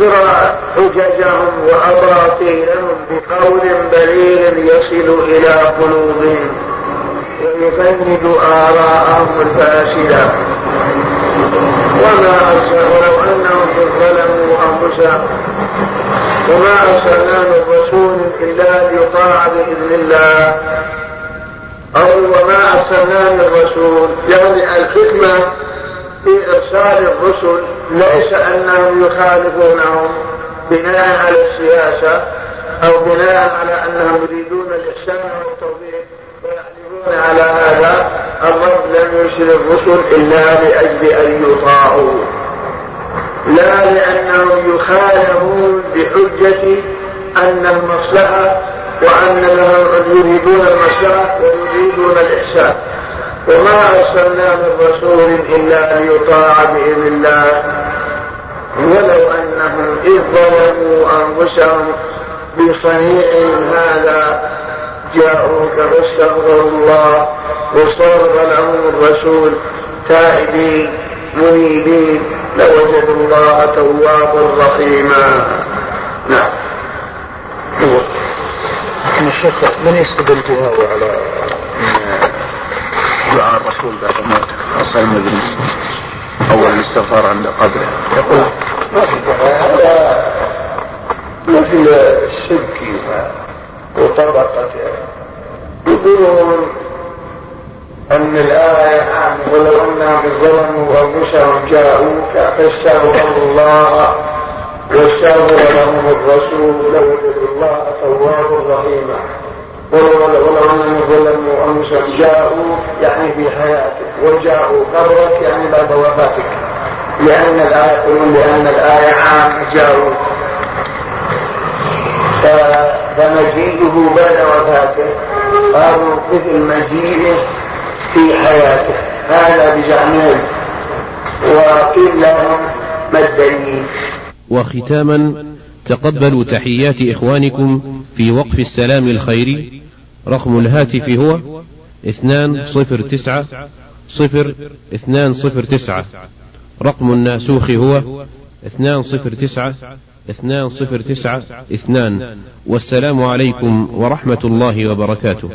اقرأ حججهم وأباطيلهم بقول بليغ يصل إلى قلوبهم ويفند آراءهم الفاسدة وما أرسل ولو أنهم ظلموا أنفسهم. وما أرسلنا من رسول إلا ليطاع بإذن الله. أو وما أرسلنا من رسول يعني الحكمة في إرسال الرسل ليس أنهم يخالفونهم بناء على السياسة أو بناء على أنهم يريدون الإحسان والتوفيق ويحلفون على هذا الرب لم يرسل الرسل إلا لأجل أن يطاعوا. لا لأنهم يخالفون بحجة أن المصلحة وأن يريدون المصلحة ويريدون الإحسان. وما أرسلنا من رسول إلا ليطاع بإذن الله ولو أنهم إذ ظلموا أنفسهم بصنيعهم هذا جاءوك فاستغفروا الله واستغفر لهم الرسول تائبين منيبين لوجدوا الله توابا رحيما. نعم. الشيخ من يستدل بهذا على دعاء الرسول بعد موته خاصة المذنب أول الاستغفار عند قبره يقول ما في دعاء؟ هذا مثل الشرك وطبقته يقولون أن الآية ولو أنهم ظلموا أنفسهم جاءوك فاستغفروا الله. واستغفر لهم الرسول. لوجدوا الله توابا رحيما ولو انهم ظلموا انفسهم جاءوا يعني في حياتك وجاءوا قبرك يعني بعد وفاتك لأن الايه يقولون لأن الايه عام جاءوا فمجيئه بعد وفاته قالوا مثل مجيئه في حياته هذا بزعمهم وقيل لهم ما الدليل وختاما تقبلوا تحيات إخوانكم في وقف السلام الخيري رقم الهاتف هو اثنان صفر تسعة صفر اثنان صفر تسعة. رقم الناسوخ هو اثنان صفر تسعة اثنان صفر تسعة اثنان. والسلام عليكم ورحمة الله وبركاته.